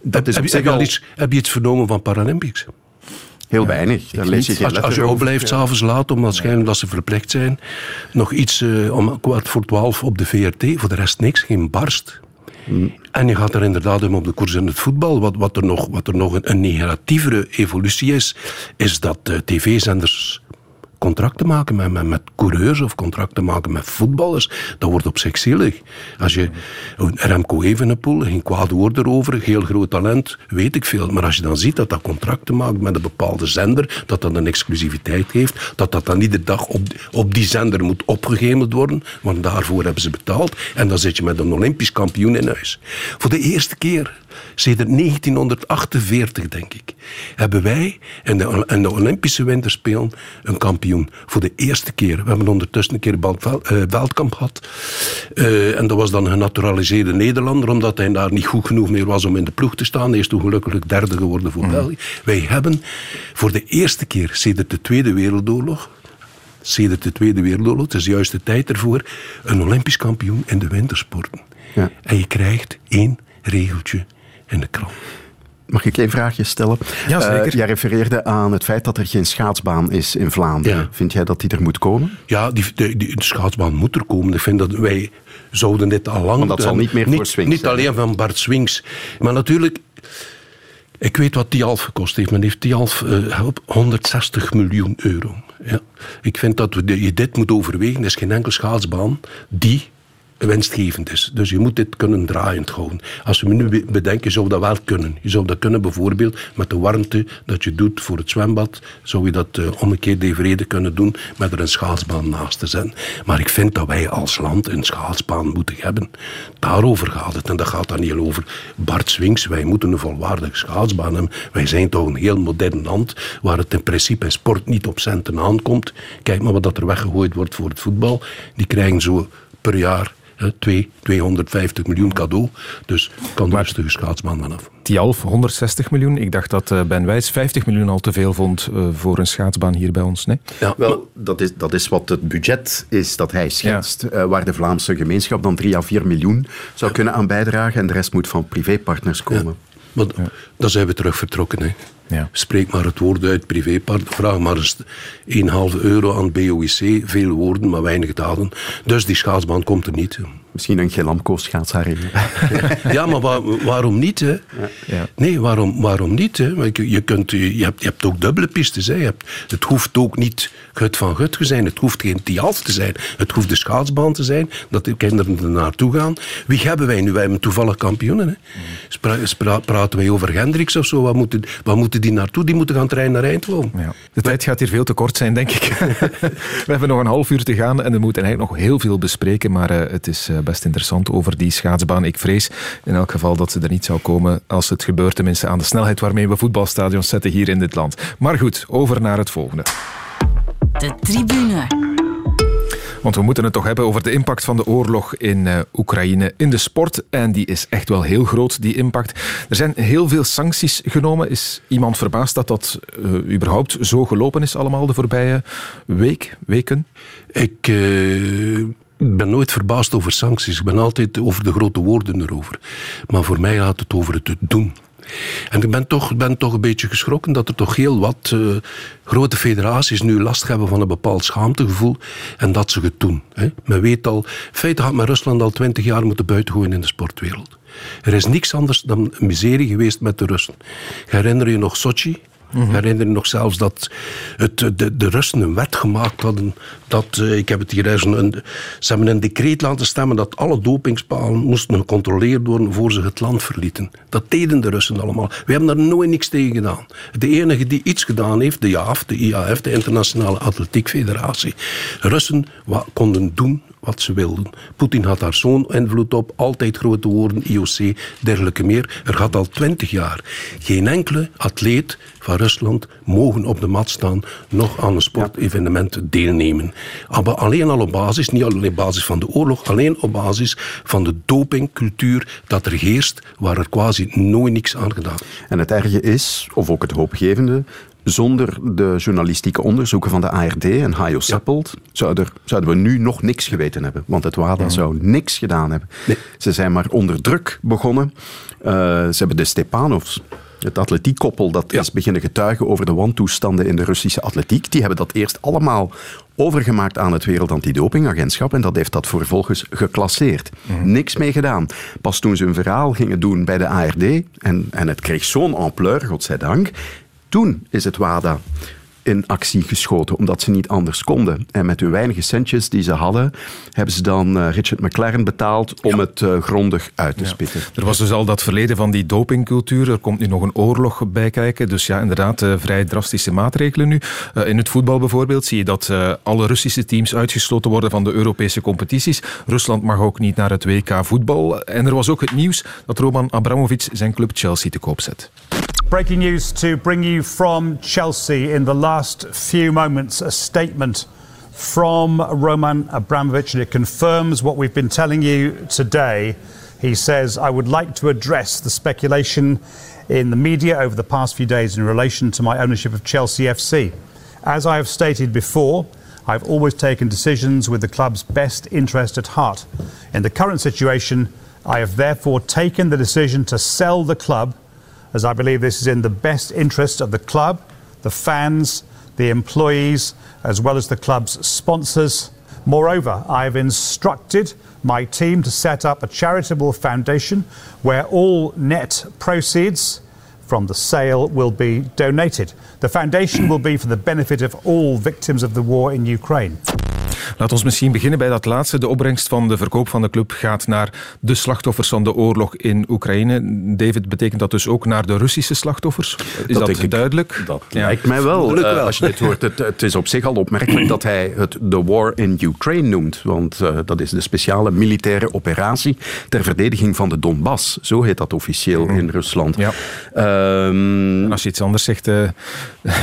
Dat is heb, heb, je al... iets, heb je iets vernomen van Paralympics? Heel ja, weinig. Daar lees je geen als, als je opblijft ja. s'avonds laat, omdat waarschijnlijk dat ze verplicht zijn, nog iets uh, om kwart voor twaalf op de VRT, voor de rest niks, geen barst. Hmm. En je gaat er inderdaad om op de koers in het voetbal. Wat, wat er nog, wat er nog een, een negatievere evolutie is, is dat uh, tv-zenders contracten maken met, met, coureurs of contracten maken met voetballers, dat wordt op zich zielig. Als je Remco Evenepoel, geen kwaad woord erover, heel groot talent, weet ik veel. Maar als je dan ziet dat dat contracten maakt met een bepaalde zender, dat dat een exclusiviteit heeft, dat dat dan iedere dag op, op die zender moet opgehemeld worden, want daarvoor hebben ze betaald. En dan zit je met een Olympisch kampioen in huis. Voor de eerste keer Sedert 1948, denk ik, hebben wij in de, de Olympische Winterspelen een kampioen. Voor de eerste keer. We hebben ondertussen een keer veldkamp gehad. Uh, en dat was dan een genaturaliseerde Nederlander, omdat hij daar niet goed genoeg meer was om in de ploeg te staan. Hij is toen gelukkig derde geworden voor mm. België. Wij hebben voor de eerste keer sinds de Tweede Wereldoorlog sedert de Tweede Wereldoorlog, het is de juiste tijd ervoor, een Olympisch kampioen in de wintersporten. Ja. En je krijgt één regeltje in de krant. Mag ik een vraagje stellen? Ja, zeker. Uh, jij refereerde aan het feit dat er geen schaatsbaan is in Vlaanderen. Ja. Vind jij dat die er moet komen? Ja, die, de, de, schaatsbaan moet er komen. Ik vind dat wij zouden dit al lang... Maar dat zal niet meer niet, voor Swings Niet alleen van Bart Swings. Maar natuurlijk... Ik weet wat Tialf gekost heeft. Men heeft Tialf uh, 160 miljoen euro. Ja. Ik vind dat we, je dit moet overwegen. Er is geen enkel schaatsbaan die winstgevend is. Dus je moet dit kunnen draaiend houden. Als we nu bedenken, zou dat wel kunnen. Je zou dat kunnen bijvoorbeeld met de warmte dat je doet voor het zwembad, zou je dat uh, omgekeerd evenredig kunnen doen met er een schaatsbaan naast te zetten. Maar ik vind dat wij als land een schaatsbaan moeten hebben. Daarover gaat het. En dat gaat dan niet over Bart Swings. Wij moeten een volwaardige schaatsbaan hebben. Wij zijn toch een heel modern land waar het in principe in sport niet op centen aankomt. Kijk maar wat dat er weggegooid wordt voor het voetbal. Die krijgen zo per jaar 2, 250 miljoen cadeau. Dus kan de rustige schaatsman vanaf. Tialf, 160 miljoen. Ik dacht dat eh, Ben Wijs 50 miljoen al te veel vond uh, voor een schaatsbaan hier bij ons. Nee? Ja, wel, dat is, dat is wat het budget is dat hij schetst. Ja. Waar de Vlaamse gemeenschap dan 3 à 4 miljoen zou kunnen aan bijdragen. En de rest moet van privépartners komen. Ja. Maar ja. dan zijn we terug vertrokken. Hè. Ja. Spreek maar het woord uit, privépartner. Vraag maar eens 1,5 euro aan BOIC. Veel woorden, maar weinig daden. Dus die schaatsbaan komt er niet. Misschien een Gelamco schaatsarena. ja, maar waar, waarom niet? Hè? Ja. Nee, waarom, waarom niet? Hè? Je, kunt, je, hebt, je hebt ook dubbele pistes. Hè? Je hebt, het hoeft ook niet Gut van Gut te zijn. Het hoeft geen Tialf te zijn. Het hoeft de schaatsbaan te zijn. Dat de kinderen er naartoe gaan. Wie hebben wij nu? Wij hebben toevallig kampioenen. Hè? Spra, spra, praten wij over Hendricks of zo? Waar moeten, waar moeten die naartoe? Die moeten gaan trainen naar Eindhoven. Ja. De tijd gaat hier veel te kort zijn, denk ik. We hebben nog een half uur te gaan en we moeten eigenlijk nog heel veel bespreken. Maar uh, het is uh, best interessant over die schaatsbaan. Ik vrees in elk geval dat ze er niet zou komen als het gebeurt, tenminste aan de snelheid waarmee we voetbalstadions zetten hier in dit land. Maar goed, over naar het volgende. De tribune. Want we moeten het toch hebben over de impact van de oorlog in uh, Oekraïne in de sport. En die is echt wel heel groot, die impact. Er zijn heel veel sancties genomen. Is iemand verbaasd dat dat uh, überhaupt zo gelopen is allemaal de voorbije week, weken? Ik... Uh ik ben nooit verbaasd over sancties. Ik ben altijd over de grote woorden erover. Maar voor mij gaat het over het doen. En ik ben toch, ben toch een beetje geschrokken dat er toch heel wat uh, grote federaties nu last hebben van een bepaald schaamtegevoel en dat ze het doen. Hè. Men weet al, in feite had men Rusland al twintig jaar moeten buitengooien in de sportwereld. Er is niks anders dan miserie geweest met de Russen. Herinner je nog Sochi? Mm herinner je nog zelfs dat het, de, de Russen een wet gemaakt hadden. Dat, uh, ik heb het hier eens een, ze hebben een decreet laten stemmen dat alle dopingspalen moesten gecontroleerd worden voor ze het land verlieten. Dat deden de Russen allemaal. We hebben daar nooit niks tegen gedaan. De enige die iets gedaan heeft, de IAF, de IAF, de Internationale Atletiek Federatie. Russen wat, konden doen wat ze wilden. Poetin had daar zo'n invloed op, altijd grote woorden, IOC, dergelijke meer. Er gaat al twintig jaar geen enkele atleet van Rusland mogen op de mat staan, nog aan een sportevenement deelnemen. Maar alleen al op basis, niet alleen op basis van de oorlog, alleen op basis van de dopingcultuur dat er heerst, waar er quasi nooit niks aan gedaan. En het erge is, of ook het hoopgevende, zonder de journalistieke onderzoeken van de ARD en Hajo Seppelt zouden, zouden we nu nog niks geweten hebben. Want het WADA zou niks gedaan hebben. Ze zijn maar onder druk begonnen. Uh, ze hebben de Stepanovs het atletiekkoppel dat is beginnen getuigen over de wantoestanden in de Russische atletiek. Die hebben dat eerst allemaal overgemaakt aan het Wereld Antidopingagentschap en dat heeft dat vervolgens geclasseerd. Mhm. Niks mee gedaan. Pas toen ze een verhaal gingen doen bij de ARD en, en het kreeg zo'n ampleur, godzijdank, toen is het WADA in actie geschoten, omdat ze niet anders konden. En met hun weinige centjes die ze hadden, hebben ze dan uh, Richard McLaren betaald om het uh, grondig uit te ja. spitten. Er was dus al dat verleden van die dopingcultuur. Er komt nu nog een oorlog bij kijken. Dus ja, inderdaad, uh, vrij drastische maatregelen nu. in het voetbal bijvoorbeeld zie je dat alle Russische teams uitgesloten worden van de Europese competities. Rusland mag ook niet naar het WK voetbal. En er was ook het nieuws dat Roman Abramovic zijn club Chelsea te koop zet. Breaking news to bring you from Chelsea in the last few moments. A statement from Roman Abramovich, and it confirms what we've been telling you today. He says, I would like to address the speculation in the media over the past few days in relation to my ownership of Chelsea FC. As I have stated before, I've always taken decisions with the club's best interest at heart. In the current situation, I have therefore taken the decision to sell the club as I believe this is in the best interest of the club, the fans, the employees, as well as the club's sponsors. Moreover, I have instructed my team to set up a charitable foundation where all net proceeds from the sale will be donated. The foundation will be for the benefit of all victims of the war in Ukraine. Laat ons misschien beginnen bij dat laatste. De opbrengst van de verkoop van de club gaat naar de slachtoffers van de oorlog in Oekraïne. David, betekent dat dus ook naar de Russische slachtoffers? Is dat, dat duidelijk? Dat ja. lijkt mij wel. Uh, als je dit hoort, het, het, is op zich al opmerkelijk dat hij het The War in Ukraine noemt. Want uh, dat is de speciale militaire operatie ter verdediging van de Donbass. Zo heet dat officieel mm. in Rusland. Ja. Um, en als je iets anders zegt, uh,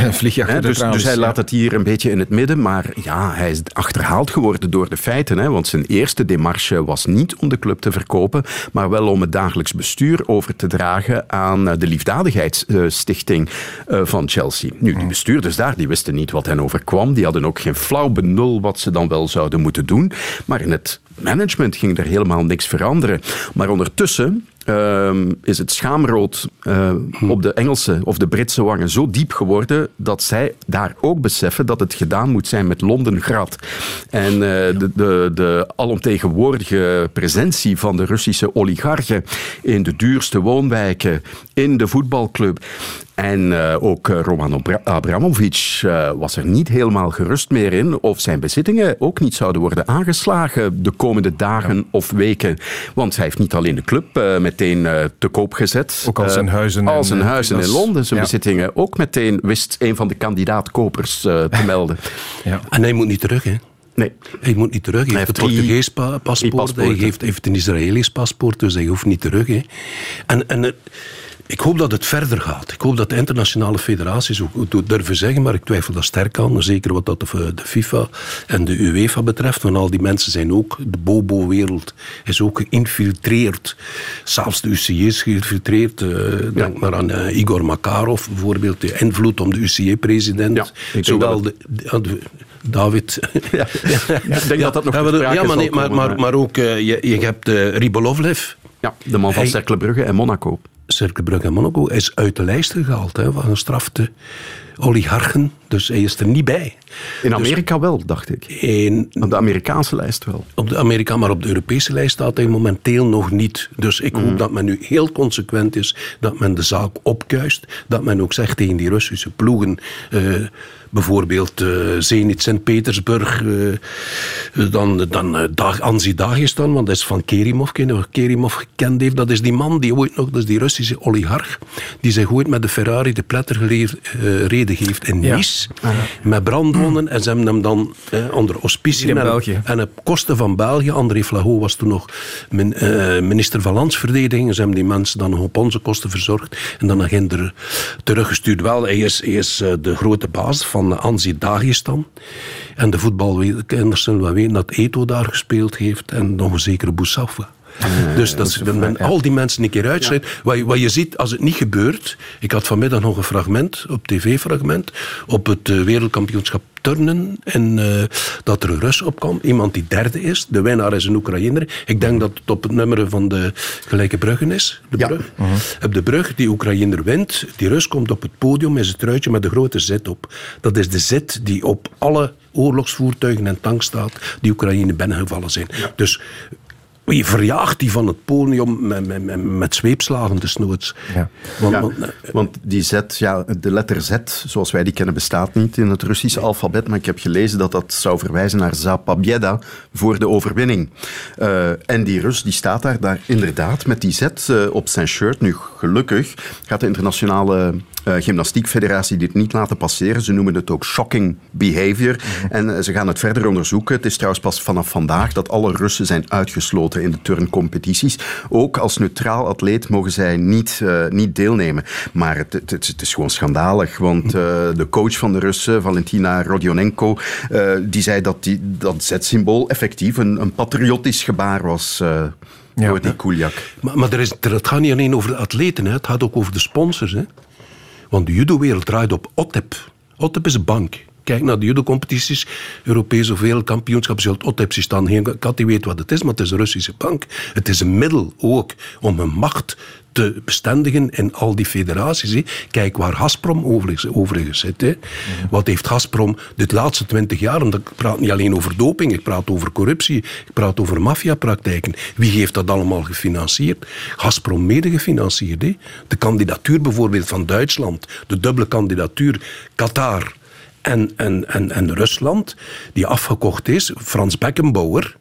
vlieg je achter dus, de Dus hij laat het hier een beetje in het midden. Maar ja, hij is achterhaald geworden door de feiten. Hè? Want zijn eerste demarche was niet om de club te verkopen, maar wel om het dagelijks bestuur over te dragen aan eh, de liefdadigheidsstichting eh, van Chelsea. Nu, die bestuurders daar die wisten niet wat hen overkwam. Die hadden ook geen flauw benul wat ze dan wel zouden moeten doen. Maar in het management ging er helemaal niks veranderen. Maar ondertussen uh, is het schaamrood uh, op de Engelse of de Britse wangen zo diep geworden dat zij daar ook beseffen dat het gedaan moet zijn met Londengrad. En uh, de, de, de alomtegenwoordige presentie van de Russische oligarchen in de duurste woonwijken, in de voetbalclub. En uh, ook Roman Abramovic uh, was er niet helemaal gerust meer in of zijn bezittingen ook niet zouden worden aangeslagen de komende dagen ja. of weken. Want hij heeft niet alleen de club uh, meteen te koop gezet. Ook al zijn huizen, al zijn huizen in Londen, zijn ja. bezittingen ook meteen wist een van de kandidaatkopers te melden. Ja. En hij moet niet terug, hè? Nee. Hij moet niet terug. Hij, hij heeft een Portugees pa paspoort, hij heeft, heeft, een Israëlisch paspoort, dus hij hoeft niet terug. Hè. En, en Ik hoop dat het verder gaat. Ik hoop dat de internationale federaties ook durven zeggen, maar ik twijfel daar sterk aan. Zeker wat dat de, FIFA en de UEFA betreft. Want al die mensen zijn ook, de bobo-wereld is ook geïnfiltreerd. Zelfs de UCI is geïnfiltreerd. Uh, Denk maar aan uh, Igor Makarov bijvoorbeeld, de invloed om de UCI-president. Ja, Zowel de, de, David. Ja, ik denk dat dat nog ja, ja, maar, nee, maar, maar, maar ook, uh, je, je hebt uh, Ribolovlev. Ja, de man van Cercle Brugge en Monaco. Cercle Brugge en Monaco is uit de lijst gehaald hè, van gestrafte oligarchen. Dus hij is er niet bij. In Amerika dus, wel, dacht ik. In, op de Amerikaanse lijst wel. Op de Amerika, maar op de Europese lijst staat hij momenteel nog niet. Dus ik hoop mm. dat men nu heel consequent is, dat men de zaak opkuist, dat men ook zegt tegen die Russische ploegen... Uh, bijvoorbeeld uh, Zenit Sint-Petersburg, uh, dan, dan uh, Dag, Anzi Dagestan, want dat is van Kerimov, Kerimov gekend heeft. Dat is die man die ooit nog, dat is die Russische oligarch, die zich ooit met de Ferrari de pletter gereden heeft in Nice, ja. met brandwonden, en ze hebben hem dan onder auspiciën en op kosten van België, André Flago was toen nog min, minister van Landsverdediging, ze hebben die mensen dan op onze kosten verzorgd, en dan nog er teruggestuurd. Wel, hij is, hij is de grote baas van van Anzi Dagestan. En de voetbalkenners zullen wel weten dat Eto daar gespeeld heeft en nog een zekere Boussafwa. Dus dat, dat men al die mensen een keer uitsluit. Wat, wat, je ziet als het niet gebeurt. Ik had vanmiddag nog een fragment, op tv-fragment, op het uh, wereldkampioenschap turnen. En uh, dat er een Rus opkwam. Iemand die derde is. De winnaar is een Oekraïner. Ik denk dat het op het nummer van de gelijke bruggen is. De brug. Uh -huh. Op de brug, die Oekraïner wint. Die Rus komt op het podium met zijn truitje met de grote zet op. Dat is de zet die op alle oorlogsvoertuigen en tanks staat die Oekraïne binnengevallen zijn. Ja. Dus je verjaagt die van het podium met, met, met zweepslagen desnoods. Ja. Want, ja, want, want, die Z, ja, de letter Z, zoals wij die kennen, bestaat niet in het Russische alfabet. Maar ik heb gelezen dat dat zou verwijzen naar Zapabjeda voor de overwinning. Uh, en die Rus die staat daar, daar inderdaad met die Z uh, op zijn shirt. Nu, gelukkig gaat de internationale uh, gymnastiekfederatie dit niet laten passeren. Ze noemen het ook shocking behavior. Mhm. En uh, ze gaan het verder onderzoeken. Het is trouwens pas vanaf vandaag dat alle Russen zijn uitgesloten in de turncompetities. Ook als neutraal atleet mogen zij niet, uh, niet deelnemen. Maar het, het, het, is gewoon schandalig. Want de coach van de Russen, Valentina Rodionenko, die zei dat die, dat Z-symbool effectief een, een patriotisch gebaar was. Ja, door die Kuljak. Maar, maar er is, het gaat niet alleen over de atleten, hè. het gaat ook over de sponsors. Hè. Want de judo-wereld draait op OTEP. OTEP is een bank. Kijk naar de judo-competities, Europese of wereldkampioenschap, zult OTEP staan. Geen kat die weet wat het is, maar het is een Russische bank. Het is een middel ook om hun macht te bestendigen in al die federaties. Kijk waar Gazprom overigens zit. Hè. Wat heeft Gazprom de laatste twintig jaar, ik praat niet alleen over doping, ik praat over corruptie, ik praat over maffiapraktijken. Wie heeft dat allemaal gefinancierd? Gazprom mede gefinancierd. De kandidatuur bijvoorbeeld van Duitsland, de dubbele kandidatuur Qatar en, en, en, en Rusland, die afgekocht is, Frans Beckenbauer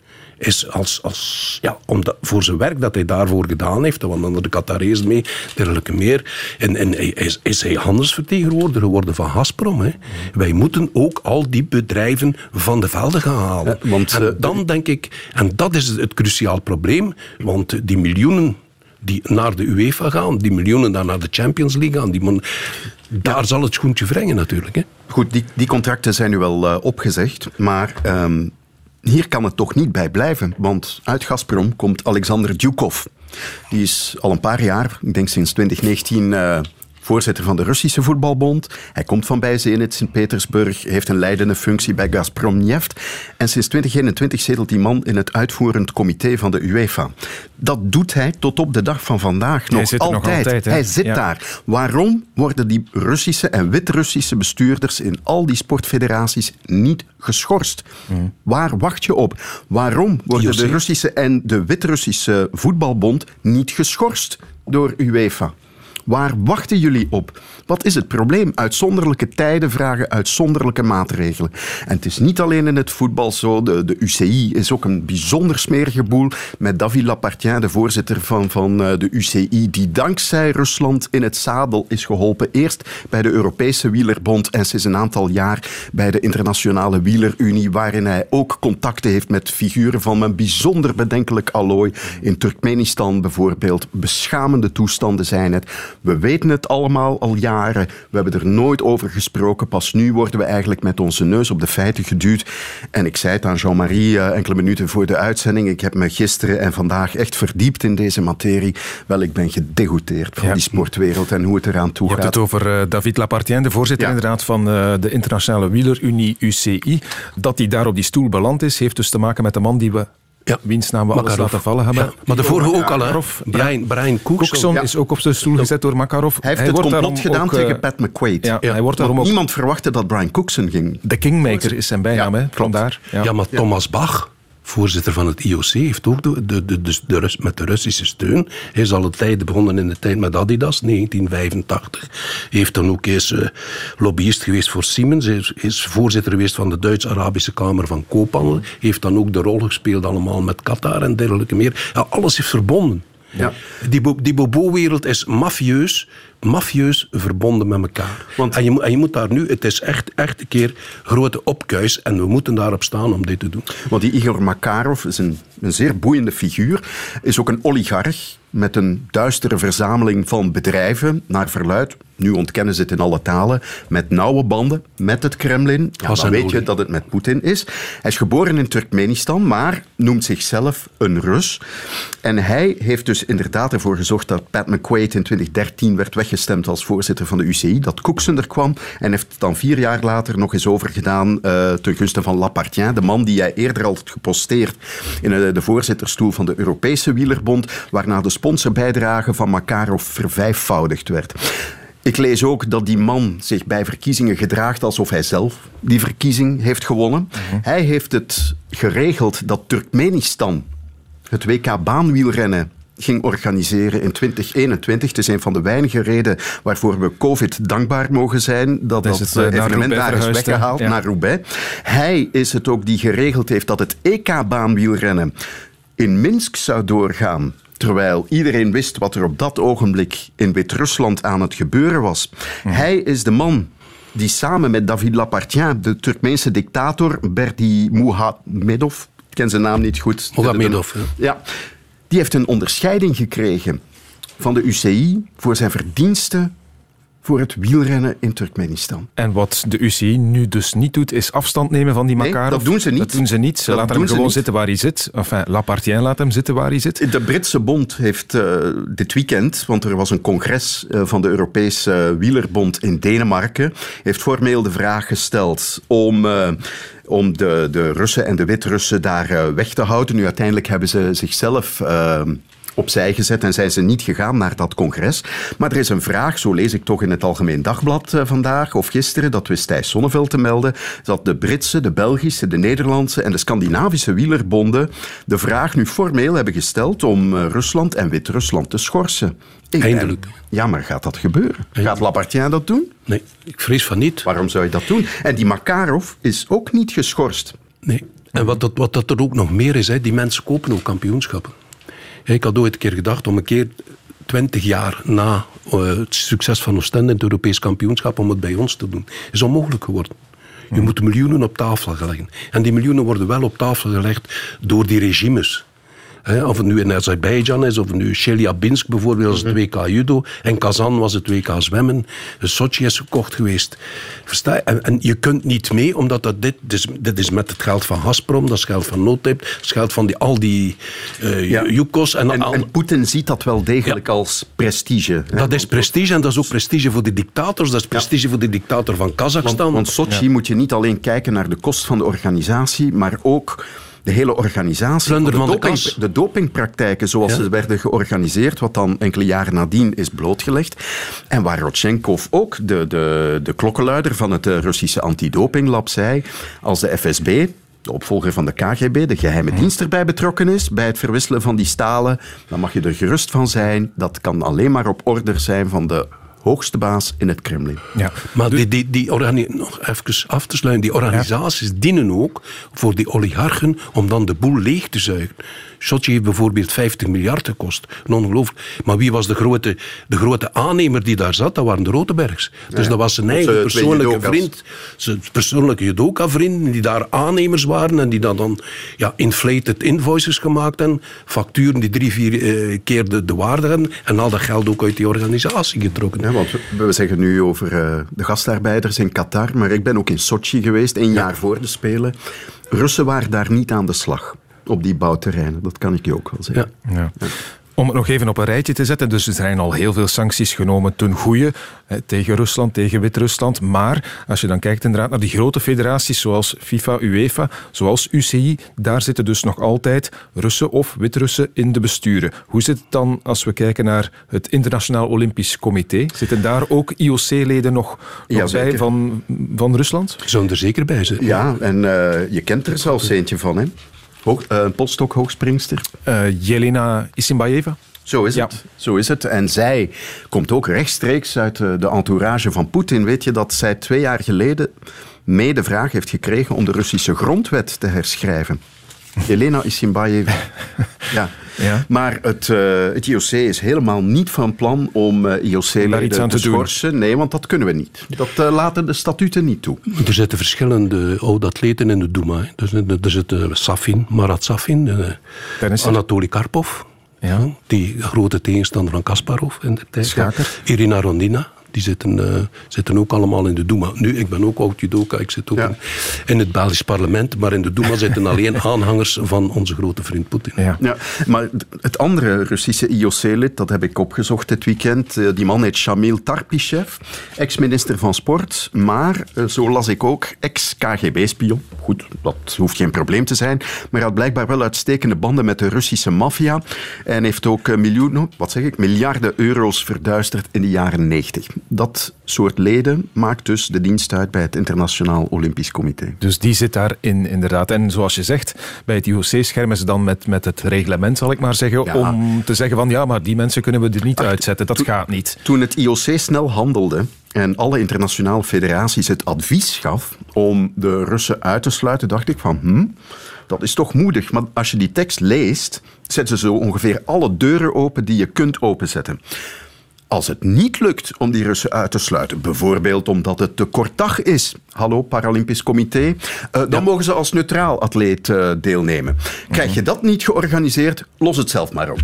is als, als, ja, omdat, voor zijn werk dat hij daarvoor gedaan heeft, want dan de Qatarees mee, dergelijke meer, en, en is, is hij handelsvertegenwoordiger geworden van Gazprom. Hè. Wij moeten ook al die bedrijven van de velden gaan halen. Ja, want, en eh, dan denk ik, en dat is het cruciaal probleem, want die miljoenen die naar de UEFA gaan, die miljoenen dan naar de Champions League gaan, die daar zal het schoentje wringen natuurlijk. Hè. Goed, die, die contracten zijn nu wel uh, opgezegd, maar um, hier kan het toch niet bij blijven, want uit Gazprom komt Alexander Djukov. Die is al een paar jaar, ik denk sinds 2019, uh, voorzitter van de Russische voetbalbond. Hij komt van bij Zenit Sint-Petersburg, heeft een leidende functie bij Gazprom Neft. En sinds 2021 zetelt die man in het uitvoerend comité van de UEFA. Dat doet hij tot op de dag van vandaag nog, hij altijd. Nog altijd hij zit ja. daar. Waarom worden die Russische en Wit-Russische bestuurders in al die sportfederaties niet geschorst? Hmm. Waar wacht je op? Waarom worden de Russische en de Wit-Russische voetbalbond niet geschorst door UEFA? Waar wachten jullie op? Wat is het probleem? Uitzonderlijke tijden vragen uitzonderlijke maatregelen. En het is niet alleen in het voetbal zo. De, de UCI is ook een bijzonder smerige boel. Met David Lapartien, de voorzitter van, van de UCI, die dankzij Rusland in het zadel is geholpen. Eerst bij de Europese Wielerbond en sinds een aantal jaar bij de Internationale Wielerunie, waarin hij ook contacten heeft met figuren van een bijzonder bedenkelijk allooi. In Turkmenistan bijvoorbeeld. Beschamende toestanden zijn het. We weten het allemaal al jaren. We hebben er nooit over gesproken. Pas nu worden we eigenlijk met onze neus op de feiten geduwd. En ik zei het aan Jean-Marie uh, enkele minuten voor de uitzending. Ik heb me gisteren en vandaag echt verdiept in deze materie. Wel, ik ben gedegoteerd van Ja. die sportwereld en hoe het eraan toe Je hebt gaat. het over eh, David Lapartien, de voorzitter Ja. inderdaad van eh, de Internationale Wielerunie UCI. Dat hij daar op die stoel beland is, heeft dus te maken met de man die we, Ja. wiens naam we alles Makarov. laten vallen hebben. Ja, maar de vorige ook al, hè? Makarov. Brian, Brian Cookson. Cookson Ja. is ook op zijn stoel gezet door Makarov. Hij heeft het wordt complot gedaan ook, eh, tegen Pat McQuaid. Ja, hij wordt daarom ook... niemand verwachtte dat Brian Cookson ging. De Kingmaker is zijn bijnaam, Ja, hè? klopt. Vandaar. Ja. Ja, maar Thomas Bach, voorzitter van het IOC, heeft ook de, de, de, met de Russische steun. Hij al een tijd begonnen in de tijd met Adidas, 1985. Heeft dan ook eens eh, lobbyist geweest voor Siemens. Hij is, is voorzitter geweest van de Duits-Arabische Kamer van Koophandel. Heeft dan ook de rol gespeeld allemaal met Qatar en dergelijke meer. Ja, alles is verbonden. Ja. Die, bo- die bobo-wereld is mafieus, mafieus verbonden met elkaar. Want- en, je, moet- en je moet daar nu, het is echt, echt een keer grote opkuis en we moeten daarop staan om dit te doen. Want die Igor Makarov is een, een zeer boeiende figuur. Is ook een oligarch met een duistere verzameling van bedrijven, naar verluid. Nu ontkennen ze het in alle talen. Met nauwe banden met het Kremlin. Ja, dan weet je dat het met Poetin is. Hij is geboren in Turkmenistan, maar noemt zichzelf een Rus. En hij heeft dus inderdaad ervoor gezorgd dat Pat McQuaid in 2013 werd weggestemd als voorzitter van de UCI. Dat Cookson er kwam. En heeft het dan vier jaar later nog eens overgedaan eh ten gunste van Lapartien. De man die jij eerder al had geposteerd in eh, de voorzitterstoel van de Europese Wielerbond. Waarna de sponsorbijdrage van Makarov vervijfvoudigd werd. Ik lees ook dat die man zich bij verkiezingen gedraagt alsof hij zelf die verkiezing heeft gewonnen. Hij heeft het geregeld dat Turkmenistan het WK baanwielrennen ging organiseren in 2021. Het is een van de weinige redenen waarvoor we COVID dankbaar mogen zijn dat Dat het, eh, eh, evenement daar is weggehaald, Ja. naar Roubaix. Hij is het ook die geregeld heeft dat het EK baanwielrennen in Minsk zou doorgaan. Terwijl iedereen wist wat er op dat ogenblik in Wit-Rusland aan het gebeuren was. Hij is de man die samen met David Lapartien, de Turkmeense dictator Berdi Muhamedov, ik ken zijn naam niet goed. Mohamedov, ja. Ja, die heeft een onderscheiding gekregen van de UCI voor zijn verdiensten voor het wielrennen in Turkmenistan. En wat de UCI nu dus niet doet, is afstand nemen van die Nee, Makarov. dat doen ze niet. Dat doen ze niet. Ze Dat laten hem gewoon zitten waar hij zit. Enfin, Lapartien laat hem zitten waar hij zit. De Britse Bond heeft eh, dit weekend, want er was een congres eh, van de Europese Wielerbond in Denemarken, heeft formeel de vraag gesteld om, eh, om de, de Russen en de Wit-Russen daar weg te houden. Nu, uiteindelijk hebben ze zichzelf. Opzij gezet en zijn ze niet gegaan naar dat congres. Maar er is een vraag, zo lees ik toch in het Algemeen Dagblad eh, vandaag of gisteren, dat wist Thijs Sonneveld te melden, dat de Britse, de Belgische, de Nederlandse en de Scandinavische wielerbonden de vraag nu formeel hebben gesteld om eh, Rusland en Wit-Rusland te schorsen. Ik ben- Eindelijk. Ja, maar gaat dat gebeuren? Gaat Lapartien dat doen? Nee, ik vrees van niet. Waarom zou je dat doen? En die Makarov is ook niet geschorst. Nee. En wat, dat, wat dat er ook nog meer is, hè, die mensen kopen ook kampioenschappen. Ik had ooit een keer gedacht om een keer, twintig jaar na eh, het succes van Oostende in het Europees kampioenschap, om het bij ons te doen. is onmogelijk geworden. Je moet miljoenen op tafel leggen. En die miljoenen worden wel op tafel gelegd door die regimes. Hè, of het nu in Azerbeidzjan is, of het nu Chelyabinsk bijvoorbeeld was het WK judo, en Kazan was het WK zwemmen, Sochi is gekocht geweest. Versta je? En, en je kunt niet mee, omdat dat dit, dit, is, dit is met het geld van Gazprom, dat is geld van Notep, dat is geld van die, al die eh Ja. Yukos. En, En, al- en Poetin ziet dat wel degelijk als prestige. hè. dat is prestige en dat is ook prestige voor de dictators, dat is prestige voor de dictator van Kazachstan. Want, want Sochi moet je niet alleen kijken naar de kost van de organisatie, maar ook de hele organisatie. De, van de doping, de dopingpraktijken zoals Ja. ze werden georganiseerd, wat dan enkele jaren nadien is blootgelegd. En waar Rodchenkov ook, de, de, de klokkenluider van het eh, Russische antidopinglab, zei, als de FSB de opvolger van de KGB, de geheime dienst erbij betrokken is bij het verwisselen van die stalen, dan mag je er gerust van zijn. Dat kan alleen maar op order zijn van de hoogste baas in het Kremlin. Ja. Maar die, die, die organi- nog even af te sluiten, die organisaties dienen ook voor die oligarchen om dan de boel leeg te zuigen. Sochi heeft bijvoorbeeld 50 miljard gekost. Ongelooflijk. Maar wie was de grote, de grote aannemer die daar zat? Dat waren de Rotenbergs. Dus dat was zijn eigen persoonlijke vriend. Zijn persoonlijke judoka-vrienden die daar aannemers waren en die dan, dan ja, inflated invoices gemaakt hebben. Facturen die drie, vier eh, keer de, de waarde hadden. En al dat geld ook uit die organisatie getrokken. Ja, want we, we zeggen nu over eh, de gastarbeiders in Qatar, maar ik ben ook in Sochi geweest, een jaar voor de Spelen. Russen waren daar niet aan de slag op die bouwterreinen, dat kan ik je ook wel zeggen. Ja. Ja. Om het nog even op een rijtje te zetten, dus er zijn al heel veel sancties genomen ten goede hè, tegen Rusland, tegen Wit-Rusland. Maar als je dan kijkt inderdaad naar die grote federaties zoals FIFA, UEFA, zoals UCI, daar zitten dus nog altijd Russen of Wit-Russen in de besturen. Hoe zit het dan als we kijken naar het Internationaal Olympisch Comité? Zitten daar ook IOC-leden nog, nog bij van, van Rusland? Zou er zeker bij zijn. Ja, en eh, je kent er zelfs eentje van, hè? Hoog, eh, een polstok hoogspringster. Eh, Jelena Isimbayeva? Zo is Ja. het. Zo is het. En zij komt ook rechtstreeks uit eh, de entourage van Poetin. Weet je dat zij twee jaar geleden mee de vraag heeft gekregen om de Russische grondwet te herschrijven? Jelena Isimbayeva. Ja. Ja. Maar het, eh, het IOC is helemaal niet van plan om eh, IOC-leden te te doen. schorsen. Nee, want dat kunnen we niet. Dat eh, laten de statuten niet toe. Er zitten verschillende oud-atleten in de Duma. Dus, er er zit eh, Safin, Marat Safin, eh. Anatoly Karpov. Ja. Die grote tegenstander van Kasparov in de tijd. Schaker. Irina Rondina. Die zitten, eh, zitten ook allemaal in de Duma. Nu, ik ben ook oud judoka, ik zit ook Ja. in, in het Belgisch parlement. Maar in de Duma zitten alleen aanhangers van onze grote vriend Poetin. Ja. Ja, maar het andere Russische IOC-lid, dat heb ik opgezocht dit weekend. eh, Die man heet Shamil Tarpishev, ex-minister van Sport, maar, eh, zo las ik ook, ex-KGB-spion. Goed, dat hoeft geen probleem te zijn, maar hij had blijkbaar wel uitstekende banden met de Russische maffia en heeft ook miljoenen, wat zeg ik, miljarden euro's verduisterd in de jaren 90. Dat soort leden maakt dus de dienst uit bij het Internationaal Olympisch Comité. Dus die zit daarin, inderdaad. En zoals je zegt, bij het IOC schermen ze dan met, met het reglement, zal ik maar zeggen, Ja. om te zeggen van ja, maar die mensen kunnen we er niet Ach, uitzetten. Dat gaat niet. Toen het IOC snel handelde en alle internationale federaties het advies gaf om de Russen uit te sluiten, dacht ik van, hm, dat is toch moedig. Maar als je die tekst leest, zetten ze zo ongeveer alle deuren open die je kunt openzetten. Als het niet lukt om die Russen uit te sluiten, bijvoorbeeld omdat het te kort dag is, hallo Paralympisch Comité, eh, dan mogen ze als neutraal atleet eh, deelnemen. Krijg je dat niet georganiseerd, los het zelf maar op.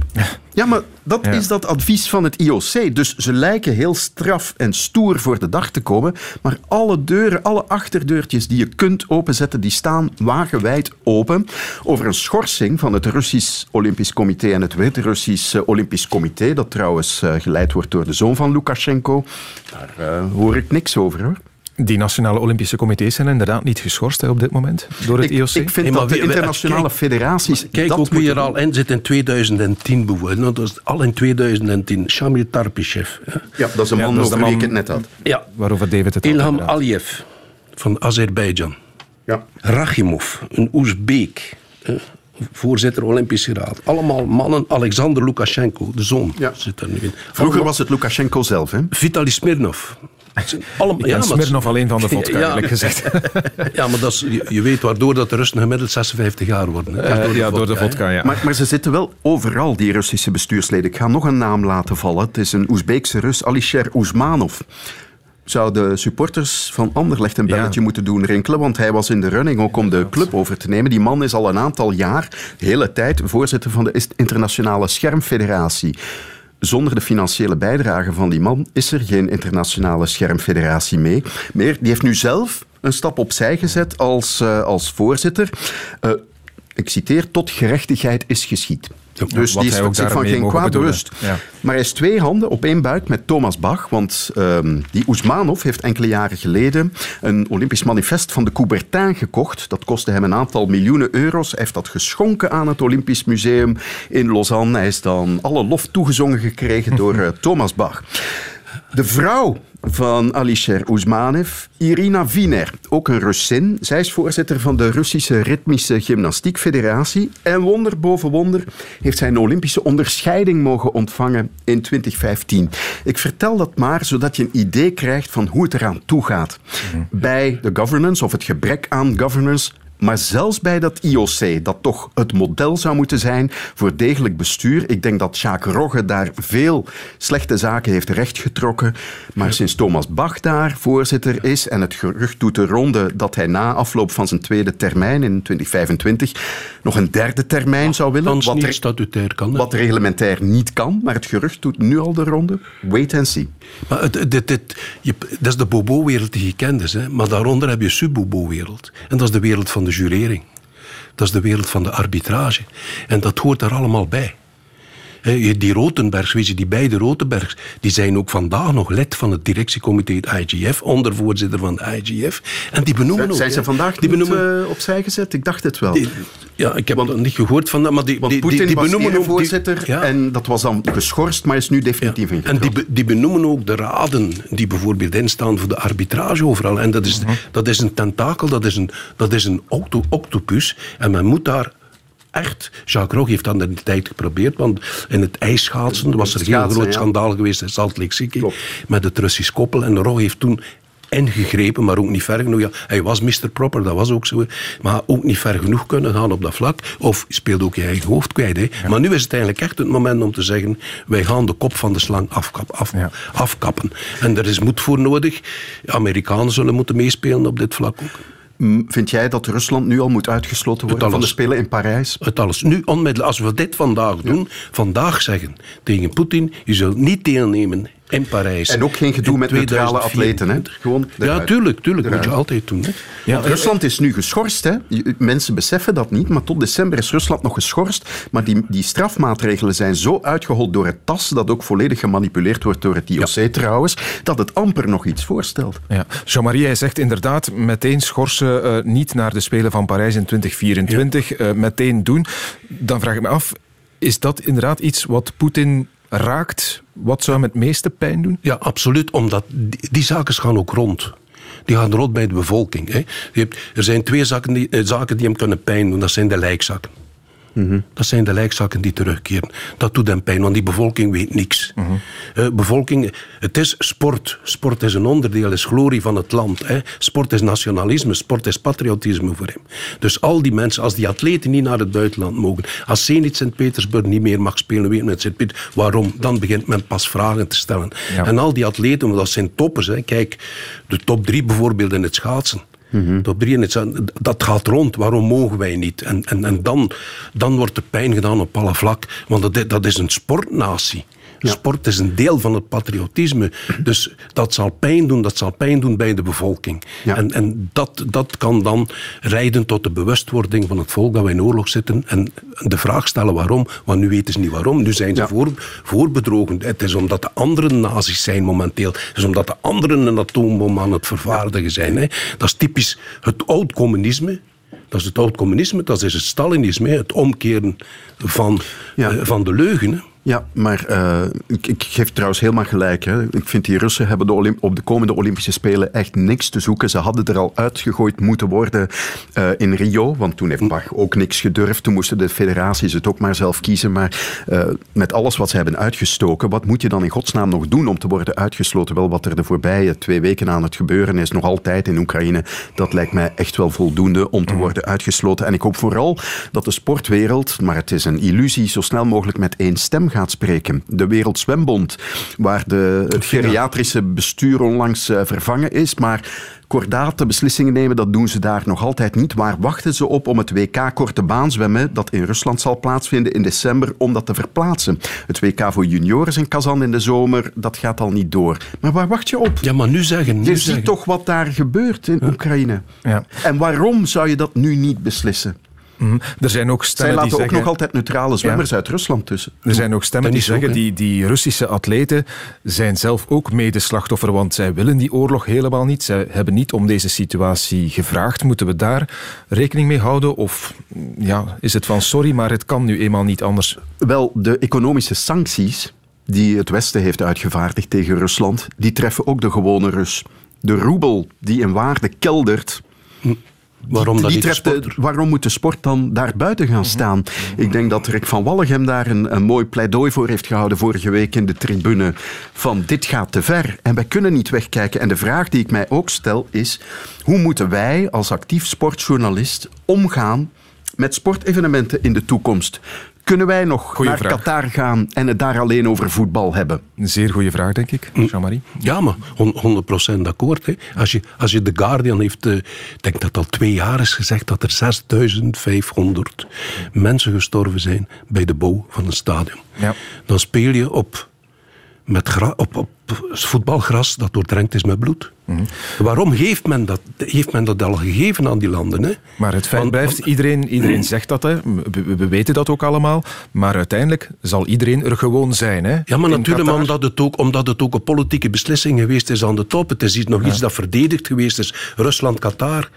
Ja, maar dat Ja. is dat advies van het IOC. Dus ze lijken heel straf en stoer voor de dag te komen, maar alle deuren, alle achterdeurtjes die je kunt openzetten, die staan wagenwijd open. Over een schorsing van het Russisch Olympisch Comité en het Wit-Russisch eh, Olympisch Comité, dat trouwens geleid wordt door de zoon van Lukashenko, daar eh, hoor ik niks over hoor. Die nationale Olympische comité's zijn inderdaad niet geschorst hè, op dit moment door het Ik, IOC. ik vind Hey, dat de internationale kijk- federaties. Kijk dat ook wie er al in zit in 2010 bijvoorbeeld. Nou, Dat is al in 2010. Shamil Tarpishev. hè. Ja, dat is een Ja, man de over wie ik het net had. Ja. Waarover David het al Ilham inderdaad. Aliyev van Azerbeidzjan. Ja. Rachimov, een Oezbeek. Voorzitter Olympische Raad. Allemaal mannen. Alexander Lukashenko, de zoon, Ja. zit daar nu in. Vroeger was het Lukashenko zelf, hè? Vitali Smirnov. Allemaal, maar- Smirnov alleen van de vodka, Ja. eerlijk gezegd. Ja, maar dat is, je, je weet waardoor dat de Russen gemiddeld 56 jaar worden. hè. Eh, ja, door de vodka, ja. Maar, maar ze zitten wel overal, die Russische bestuursleden. Ik ga nog een naam laten vallen. Het is een Oezbeekse Rus, Alisher Oezmanov. Zou de supporters van Anderlecht een Ja. belletje moeten doen rinkelen, want hij was in de running ook om de club over te nemen. Die man is al een aantal jaar, de hele tijd, voorzitter van de Internationale Schermfederatie. Zonder de financiële bijdrage van die man is er geen internationale schermfederatie mee. meer. Die heeft nu zelf een stap opzij gezet als, eh, als voorzitter. Eh, ik citeer, tot gerechtigheid is geschied. Dus die is ook zich van geen kwaad bewust. Ja. Maar hij is twee handen op één buik met Thomas Bach. Want ehm, die Oezmanov heeft enkele jaren geleden een Olympisch manifest van de Coubertin gekocht. Dat kostte hem een aantal miljoenen euro's. Hij heeft dat geschonken aan het Olympisch Museum in Lausanne. Hij is dan alle lof toegezongen gekregen door eh, Thomas Bach. De vrouw van Alisher Oezmanev, Irina Wiener, ook een Russin. Zij is voorzitter van de Russische Ritmische Gymnastiek Federatie. En wonder boven wonder heeft zij een Olympische onderscheiding mogen ontvangen in 2015. Ik vertel dat maar zodat je een idee krijgt van hoe het eraan toe gaat. Bij de governance of het gebrek aan governance Maar zelfs bij dat IOC, dat toch het model zou moeten zijn voor degelijk bestuur, ik denk dat Jacques Rogge daar veel slechte zaken heeft rechtgetrokken. Maar sinds Thomas Bach daar voorzitter is en het gerucht doet de ronde dat hij na afloop van zijn tweede termijn in 2025 nog een derde termijn zou willen. Wat niet statutair kan. wat reglementair niet kan, maar het gerucht doet nu al de ronde. Wait and see. Maar het, je, dat is de bobo-wereld die je kent. is, Hè. Maar daaronder heb je sub-bobo-wereld. En dat is de wereld van de jurering. Dat is de wereld van de arbitrage. En dat hoort daar allemaal bij. Je- Die Rotenbergs, weet je, die beide Rotenbergs, die zijn ook vandaag nog lid van het directiecomité het IGF, ondervoorzitter van de IGF. En die benoemen ook. Zijn ze vandaag die benoemen, eh, opzij gezet? Ik dacht het wel. die- ja, ik heb dat niet gehoord van dat, maar die, Want die, benoemen ook... voorzitter ja. en dat was dan geschorst, maar is nu definitief Ja. En die, die benoemen ook de raden die bijvoorbeeld instaan voor de arbitrage overal. En dat is, dat is een tentakel, dat is een, dat is een octo- octopus. En men moet daar echt... Jacques Rogge heeft dat in de tijd geprobeerd, want in het ijsschaatsen was er een heel groot ja. schandaal geweest in Salt Lake City Klopt. met het Russisch koppel. En Rogge heeft toen ingegrepen, maar ook niet ver genoeg. Ja, hij was Mr. Proper, dat was ook zo. Maar ook niet ver genoeg kunnen gaan op dat vlak. Of je speelt ook je eigen hoofd kwijt. Hè. Maar nu is het eigenlijk echt het moment om te zeggen... wij gaan de kop van de slang afkap, af, Ja. afkappen. En er is moed voor nodig. De Amerikanen zullen moeten meespelen op dit vlak ook. Vind jij dat Rusland nu al moet uitgesloten worden van de. Spelen in Parijs? Het alles. Nu onmiddellijk, als we dit vandaag doen, vandaag zeggen tegen Poetin, je zult niet deelnemen in Parijs. En ook geen gedoe met neutrale atleten, hè? 2024. Gewoon ja, tuurlijk, tuurlijk. moet je altijd doen. Hè. Ja, Rusland is nu geschorst. Hè? Mensen beseffen dat niet, maar tot december is Rusland nog geschorst. Maar die, die strafmaatregelen zijn zo uitgehold door het TAS, dat ook volledig gemanipuleerd wordt door het IOC trouwens, dat het amper nog iets voorstelt. Ja. Jean-Marie, hij zegt inderdaad meteen schorsen, eh, niet naar de Spelen van Parijs in 2024, eh, meteen doen. Dan vraag ik me af, is dat inderdaad iets wat Poetin raakt? Wat zou hem het meeste pijn doen? Ja, absoluut. Omdat die, zaken gaan ook rond. Die gaan rond bij de bevolking. Hè. Je hebt, er zijn twee zaken die, eh, zaken die hem kunnen pijn doen. Dat zijn de Dat zijn de lijkzakken die terugkeren. Dat doet hem pijn, want die bevolking weet niks. Eh, bevolking, het is sport. Sport is een onderdeel, is glorie van het land. Hè. Sport is nationalisme, sport is patriotisme voor hem. Dus al die mensen, als die atleten niet naar het buitenland mogen, als Zenit Sint-Petersburg niet meer mag spelen, weet met Sint-Peter, waarom? Dan begint men pas vragen te stellen. Ja. En al die atleten, want dat zijn toppers. Hè. Kijk, de top drie bijvoorbeeld in het schaatsen. Drie in het dat gaat rond. Waarom mogen wij niet? En, en, dan, dan wordt er pijn gedaan op alle vlak. Want dat, dat is een sportnatie. Sport is een deel van het patriotisme. Dus dat zal pijn doen, dat zal pijn doen bij de bevolking. Ja. En, en dat, dat kan dan leiden tot de bewustwording van het volk dat wij in oorlog zitten. En de vraag stellen waarom, want nu weten ze niet waarom. Nu zijn ze Ja. voor, voorbedrogen. Het is omdat de andere nazi's zijn momenteel. Het is omdat de anderen een atoombom aan het vervaardigen zijn. Hè. Dat is typisch het oud-communisme. Dat is het oud-communisme, dat is het Stalinisme, het omkeren van, Ja. eh, van de leugen. Ja, maar eh, ik, ik geef trouwens helemaal gelijk. Hè. Ik vind die Russen hebben de op de komende Olympische Spelen echt niks te zoeken. Ze hadden er al uitgegooid moeten worden eh, in Rio, want toen heeft Bach ook niks gedurfd. Toen moesten de federaties het ook maar zelf kiezen. Maar eh, met alles wat ze hebben uitgestoken, wat moet je dan in godsnaam nog doen om te worden uitgesloten? Wel, wat er de voorbije twee weken aan het gebeuren is, nog altijd in Oekraïne, dat lijkt mij echt wel voldoende om te worden uitgesloten. En ik hoop vooral dat de sportwereld, maar het is een illusie, zo snel mogelijk met één stem gaat spreken. De Wereldzwembond, waar de, het geriatrische bestuur onlangs eh, vervangen is, maar kordate beslissingen nemen, dat doen ze daar nog altijd niet. Waar wachten ze op om het WK korte baan zwemmen, dat in Rusland zal plaatsvinden in december, om dat te verplaatsen? Het WK voor junioren in Kazan in de zomer, dat gaat al niet door. Maar waar wacht je op? Ja, maar nu zeggen... Nu Je zeggen. ziet toch wat daar gebeurt in Oekraïne. Ja. En waarom zou je dat nu niet beslissen? Mhm. Er zijn ook Zij stemmen laten die ook zeggen... nog altijd neutrale zwemmers uit Rusland tussen. Er zijn ook stemmen die ook, zeggen, die, die Russische atleten zijn zelf ook medeslachtoffer, want zij willen die oorlog helemaal niet. Zij hebben niet om deze situatie gevraagd. Moeten we daar rekening mee houden? Of ja, is het van sorry, maar het kan nu eenmaal niet anders? Wel, de economische sancties die het Westen heeft uitgevaardigd tegen Rusland, die treffen ook de gewone Rus. De roebel die in waarde keldert, Waarom, dat die niet de treft de- sport waarom moet de sport dan daar buiten gaan staan? Ik denk dat Rick van Wallegem daar een, een mooi pleidooi voor heeft gehouden vorige week in de tribune. Van dit gaat te ver en wij kunnen niet wegkijken. En de vraag die ik mij ook stel is, hoe moeten wij als actief sportjournalist omgaan met sportevenementen in de toekomst? Kunnen wij nog Goeie naar vraag. Qatar gaan en het daar alleen over voetbal hebben? Een zeer goede vraag, denk ik. Jean-Marie? Ja, maar hon- 100% akkoord. Hè. Als, je, als je The Guardian heeft, eh, ik denk dat al twee jaar is gezegd dat er 6500 mensen gestorven zijn bij de bouw van een stadion. Ja. Dan speel je op, met gra- op, op voetbalgras dat doordrenkt is met bloed. Waarom heeft men, dat, heeft men dat al gegeven aan die landen? Hè? Maar het feit Want- blijft, want- iedereen, iedereen zegt dat, hè. We, we weten dat ook allemaal. Maar uiteindelijk zal iedereen er gewoon zijn. Hè. Ja, maar natuurlijk Qatar. omdat het, ook, omdat het ook een politieke beslissing geweest is aan de top. Het is iets- nog iets dat verdedigd geweest is. Rusland-Qatar,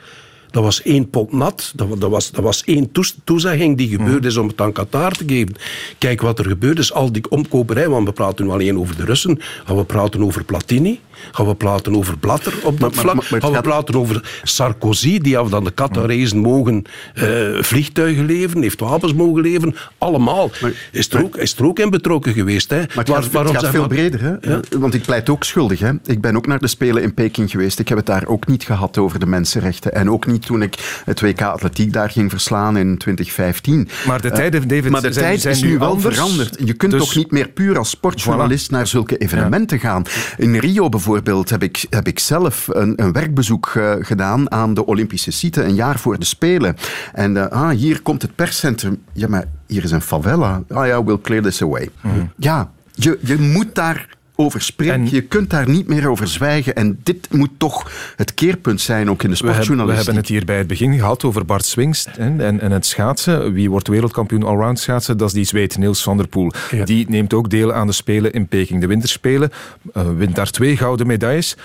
dat was één pot nat. Dat, dat, was, dat was één toezegging die gebeurd is om het aan Qatar te geven. Kijk wat er gebeurd is, al die omkoperij. Want we praten nu alleen over de Russen. Gaan we praten over Platini? Gaan we praten over Blatter op dat maar- vlak? maar- maar het Gaan we gaat- praten over Sarkozy, die af dan de Qatarezen mogen eh, vliegtuigen leveren, heeft wapens mogen leveren? Allemaal. Maar- is, er ook, is er ook in betrokken geweest. Hè? Maar het Waar- gaat, waarom het gaat veel maar- breder. Hè? Ja. Want ik pleit ook schuldig. Hè? Ik ben ook naar de Spelen in Peking geweest. Ik heb het daar ook niet gehad over de mensenrechten. En ook niet toen ik het WK Atletiek daar ging verslaan in 2015. Maar de Eh, tijden, David, maar de zijn- tijd zijn is nu wel anders. veranderd. Je kunt Dus- toch niet meer puur als sportjournalist naar zulke evenementen gaan. In Rio bijvoorbeeld heb ik, heb ik zelf een, een werkbezoek eh, gedaan aan de Olympische site een jaar voor de Spelen. En eh, ah, hier komt het perscentrum. Ja, maar hier is een favela. Ah ja, we'll clear this away. Ja, je, je moet daar over spreken. En- je kunt daar niet meer over zwijgen. En dit moet toch het keerpunt zijn, ook in de We hebben, we sportjournalistiek. hebben het hier bij het begin gehad over Bart Swings hè, en, en het schaatsen. Wie wordt wereldkampioen allround schaatsen? Dat is die Zweed, Niels van der Poel. Ja. Die neemt ook deel aan de Spelen in Peking. De winterspelen, eh, wint daar twee gouden medailles,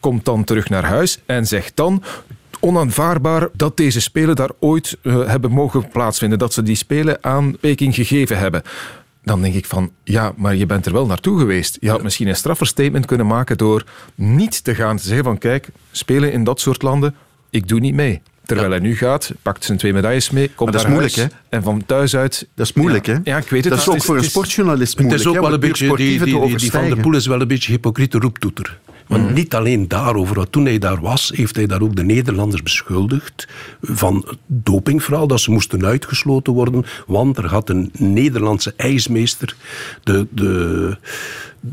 komt dan terug naar huis en zegt dan... Onaanvaardbaar dat deze Spelen daar ooit eh, hebben mogen plaatsvinden. Dat ze die Spelen aan Peking gegeven hebben. Dan denk ik van, ja, maar je bent er wel naartoe geweest. Je had misschien een straffer statement kunnen maken door niet te gaan. Te zeggen van, kijk, spelen in dat soort landen, ik doe niet mee. Terwijl hij nu gaat, pakt zijn twee medailles mee, komt dat is naar moeilijk, huis hè? En van thuis uit... Dat is moeilijk, ja, hè? Ja, ik weet het. Dat is ook het voor een het sportjournalist Het moeilijk. is ook wel een het beetje, die, die, die, die Van overstijgen. Poel is wel een beetje hypocriete roeptoeter. Want niet alleen daarover, want toen hij daar was, heeft hij daar ook de Nederlanders beschuldigd van dopingverhaal, dat ze moesten uitgesloten worden, want er had een Nederlandse ijsmeester de, de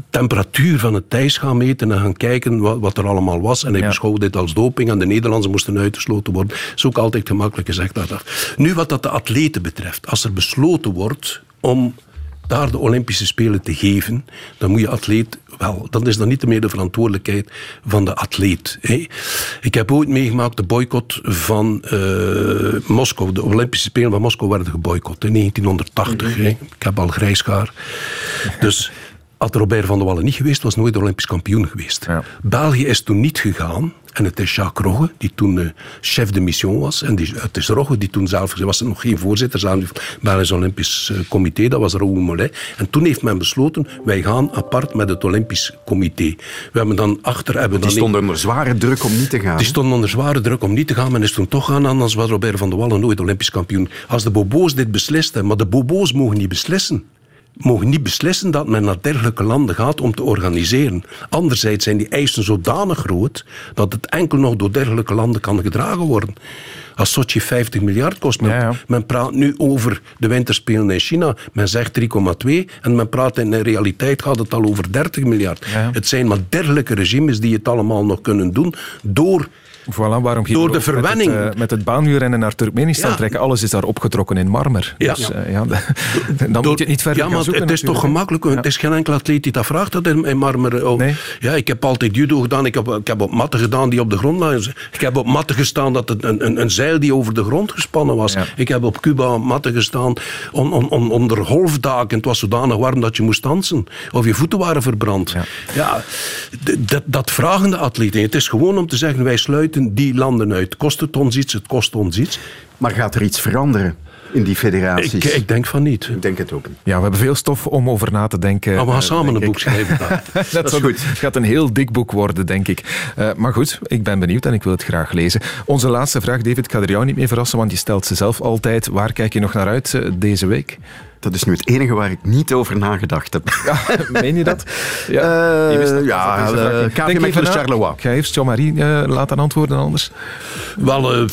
temperatuur van het ijs gaan meten en gaan kijken wat, wat er allemaal was. En hij Ja. beschouwde dit als doping en de Nederlanders moesten uitgesloten worden. Dat is ook altijd gemakkelijk gezegd. Dat dat. Nu wat dat de atleten betreft, als er besloten wordt om daar de Olympische Spelen te geven, dan moet je atleet wel. Dan is dat niet meer de verantwoordelijkheid van de atleet. Hè. Ik heb ooit meegemaakt de boycott van eh, Moskou. De Olympische Spelen van Moskou werden geboycott in 1980. hè. Ik heb al grijs haar. Dus had Robert van der Wallen niet geweest, was nooit Olympisch kampioen geweest. Ja. België is toen niet gegaan. En het is Jacques Rogge, die toen eh, chef de mission was. En die, het is Rogge die toen zelf... Was nog geen voorzitter van het Belgisch Olympisch eh, Comité. Dat was Raoul Mollet. En toen heeft men besloten, wij gaan apart met het Olympisch Comité. We hebben dan achter... Hebben Die dan stonden onder zware druk om niet te gaan. die stonden onder zware druk om niet te gaan. Men is toen toch gaan, anders was Robert van der Wallen nooit Olympisch kampioen. Als de Bobo's dit beslisten, maar de Bobo's mogen niet beslissen. Mogen niet beslissen dat men naar dergelijke landen gaat om te organiseren. Anderzijds zijn die eisen zodanig groot dat het enkel nog door dergelijke landen kan gedragen worden. Als Sochi 50 miljard kost, men, Ja, ja. men praat nu over de winterspelen in China. Men zegt 3,2 en men praat in de realiteit gaat het al over 30 miljard. Ja. Het zijn maar dergelijke regimes die het allemaal nog kunnen doen door Voilà, waarom ging Door de verwenning. Met het, eh, met het baanwielrennen naar Turkmenistan Ja. trekken, alles is daar opgetrokken in marmer. Ja. Dus, eh, ja, dan Door- moet je het niet verder Ja, maar zoeken. het is toch natuurlijk, gemakkelijk. Het is geen enkel atleet die dat vraagt dat in, marmer. Oh. Nee. Ja, ik heb altijd judo gedaan. Ik heb, ik heb op matten gedaan die op de grond lagen. Ik heb op matten gestaan dat het een, een, een zeil die over de grond gespannen was. Ik heb op Cuba op matten gestaan on, on, on- onder golfdaken. Het was zodanig warm dat je moest dansen. Of je voeten waren verbrand. Ja. Dat, dat vragen de atleten. Het is gewoon om te zeggen, wij sluiten die landen uit. Kost het ons iets, het kost ons iets. Maar gaat er iets veranderen? in die federaties? Ik, ik denk van niet. Ik denk het ook niet. Ja, we hebben veel stof om over na te denken. Maar we gaan eh, samen een boek schrijven. dat is is goed. Het gaat een heel dik boek worden, denk ik. Eh, maar goed, ik ben benieuwd en ik wil het graag lezen. Onze laatste vraag, David, ik ga er jou niet mee verrassen, want je stelt ze zelf altijd. Waar kijk je nog naar uit eh, deze week? Dat is nu het enige waar ik niet over nagedacht heb. Ja, meen je dat? Je wist dat- ja. KV even Mechelen na. Charleroi. Ga even Jean-Marie eh, laten antwoorden anders. Wel,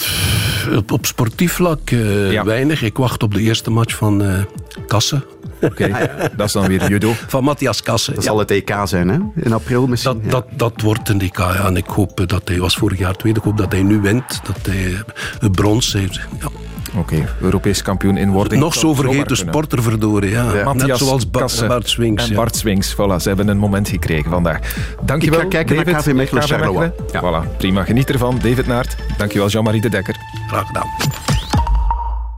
op, op sportief vlak eh, Ja. weinig. Ik wacht op de eerste match van eh Kassen. Oké, dat is dan weer judo. Van Matthias Kassen. Dat Ja. zal het EK zijn, hè? In april misschien. Dat, ja. dat, dat wordt een DK. Ja. En ik hoop dat hij was vorig jaar tweede. Ik hoop dat hij nu wint. Dat hij het brons heeft. Ja. Oké, Europees kampioen in wording. Nog zo vergeten sporter verdorie. Ja. Net Matthias zoals Ba- Kassen Bart Swings. En ja. Bart Swings, voilà, ze hebben een moment gekregen vandaag. Dankjewel, Ik ga kijken naar. KV Mechelen KV Charleroi. Voilà, prima. Geniet ervan. David Naert. Dankjewel, Jean-Marie de Dekker. Graag gedaan.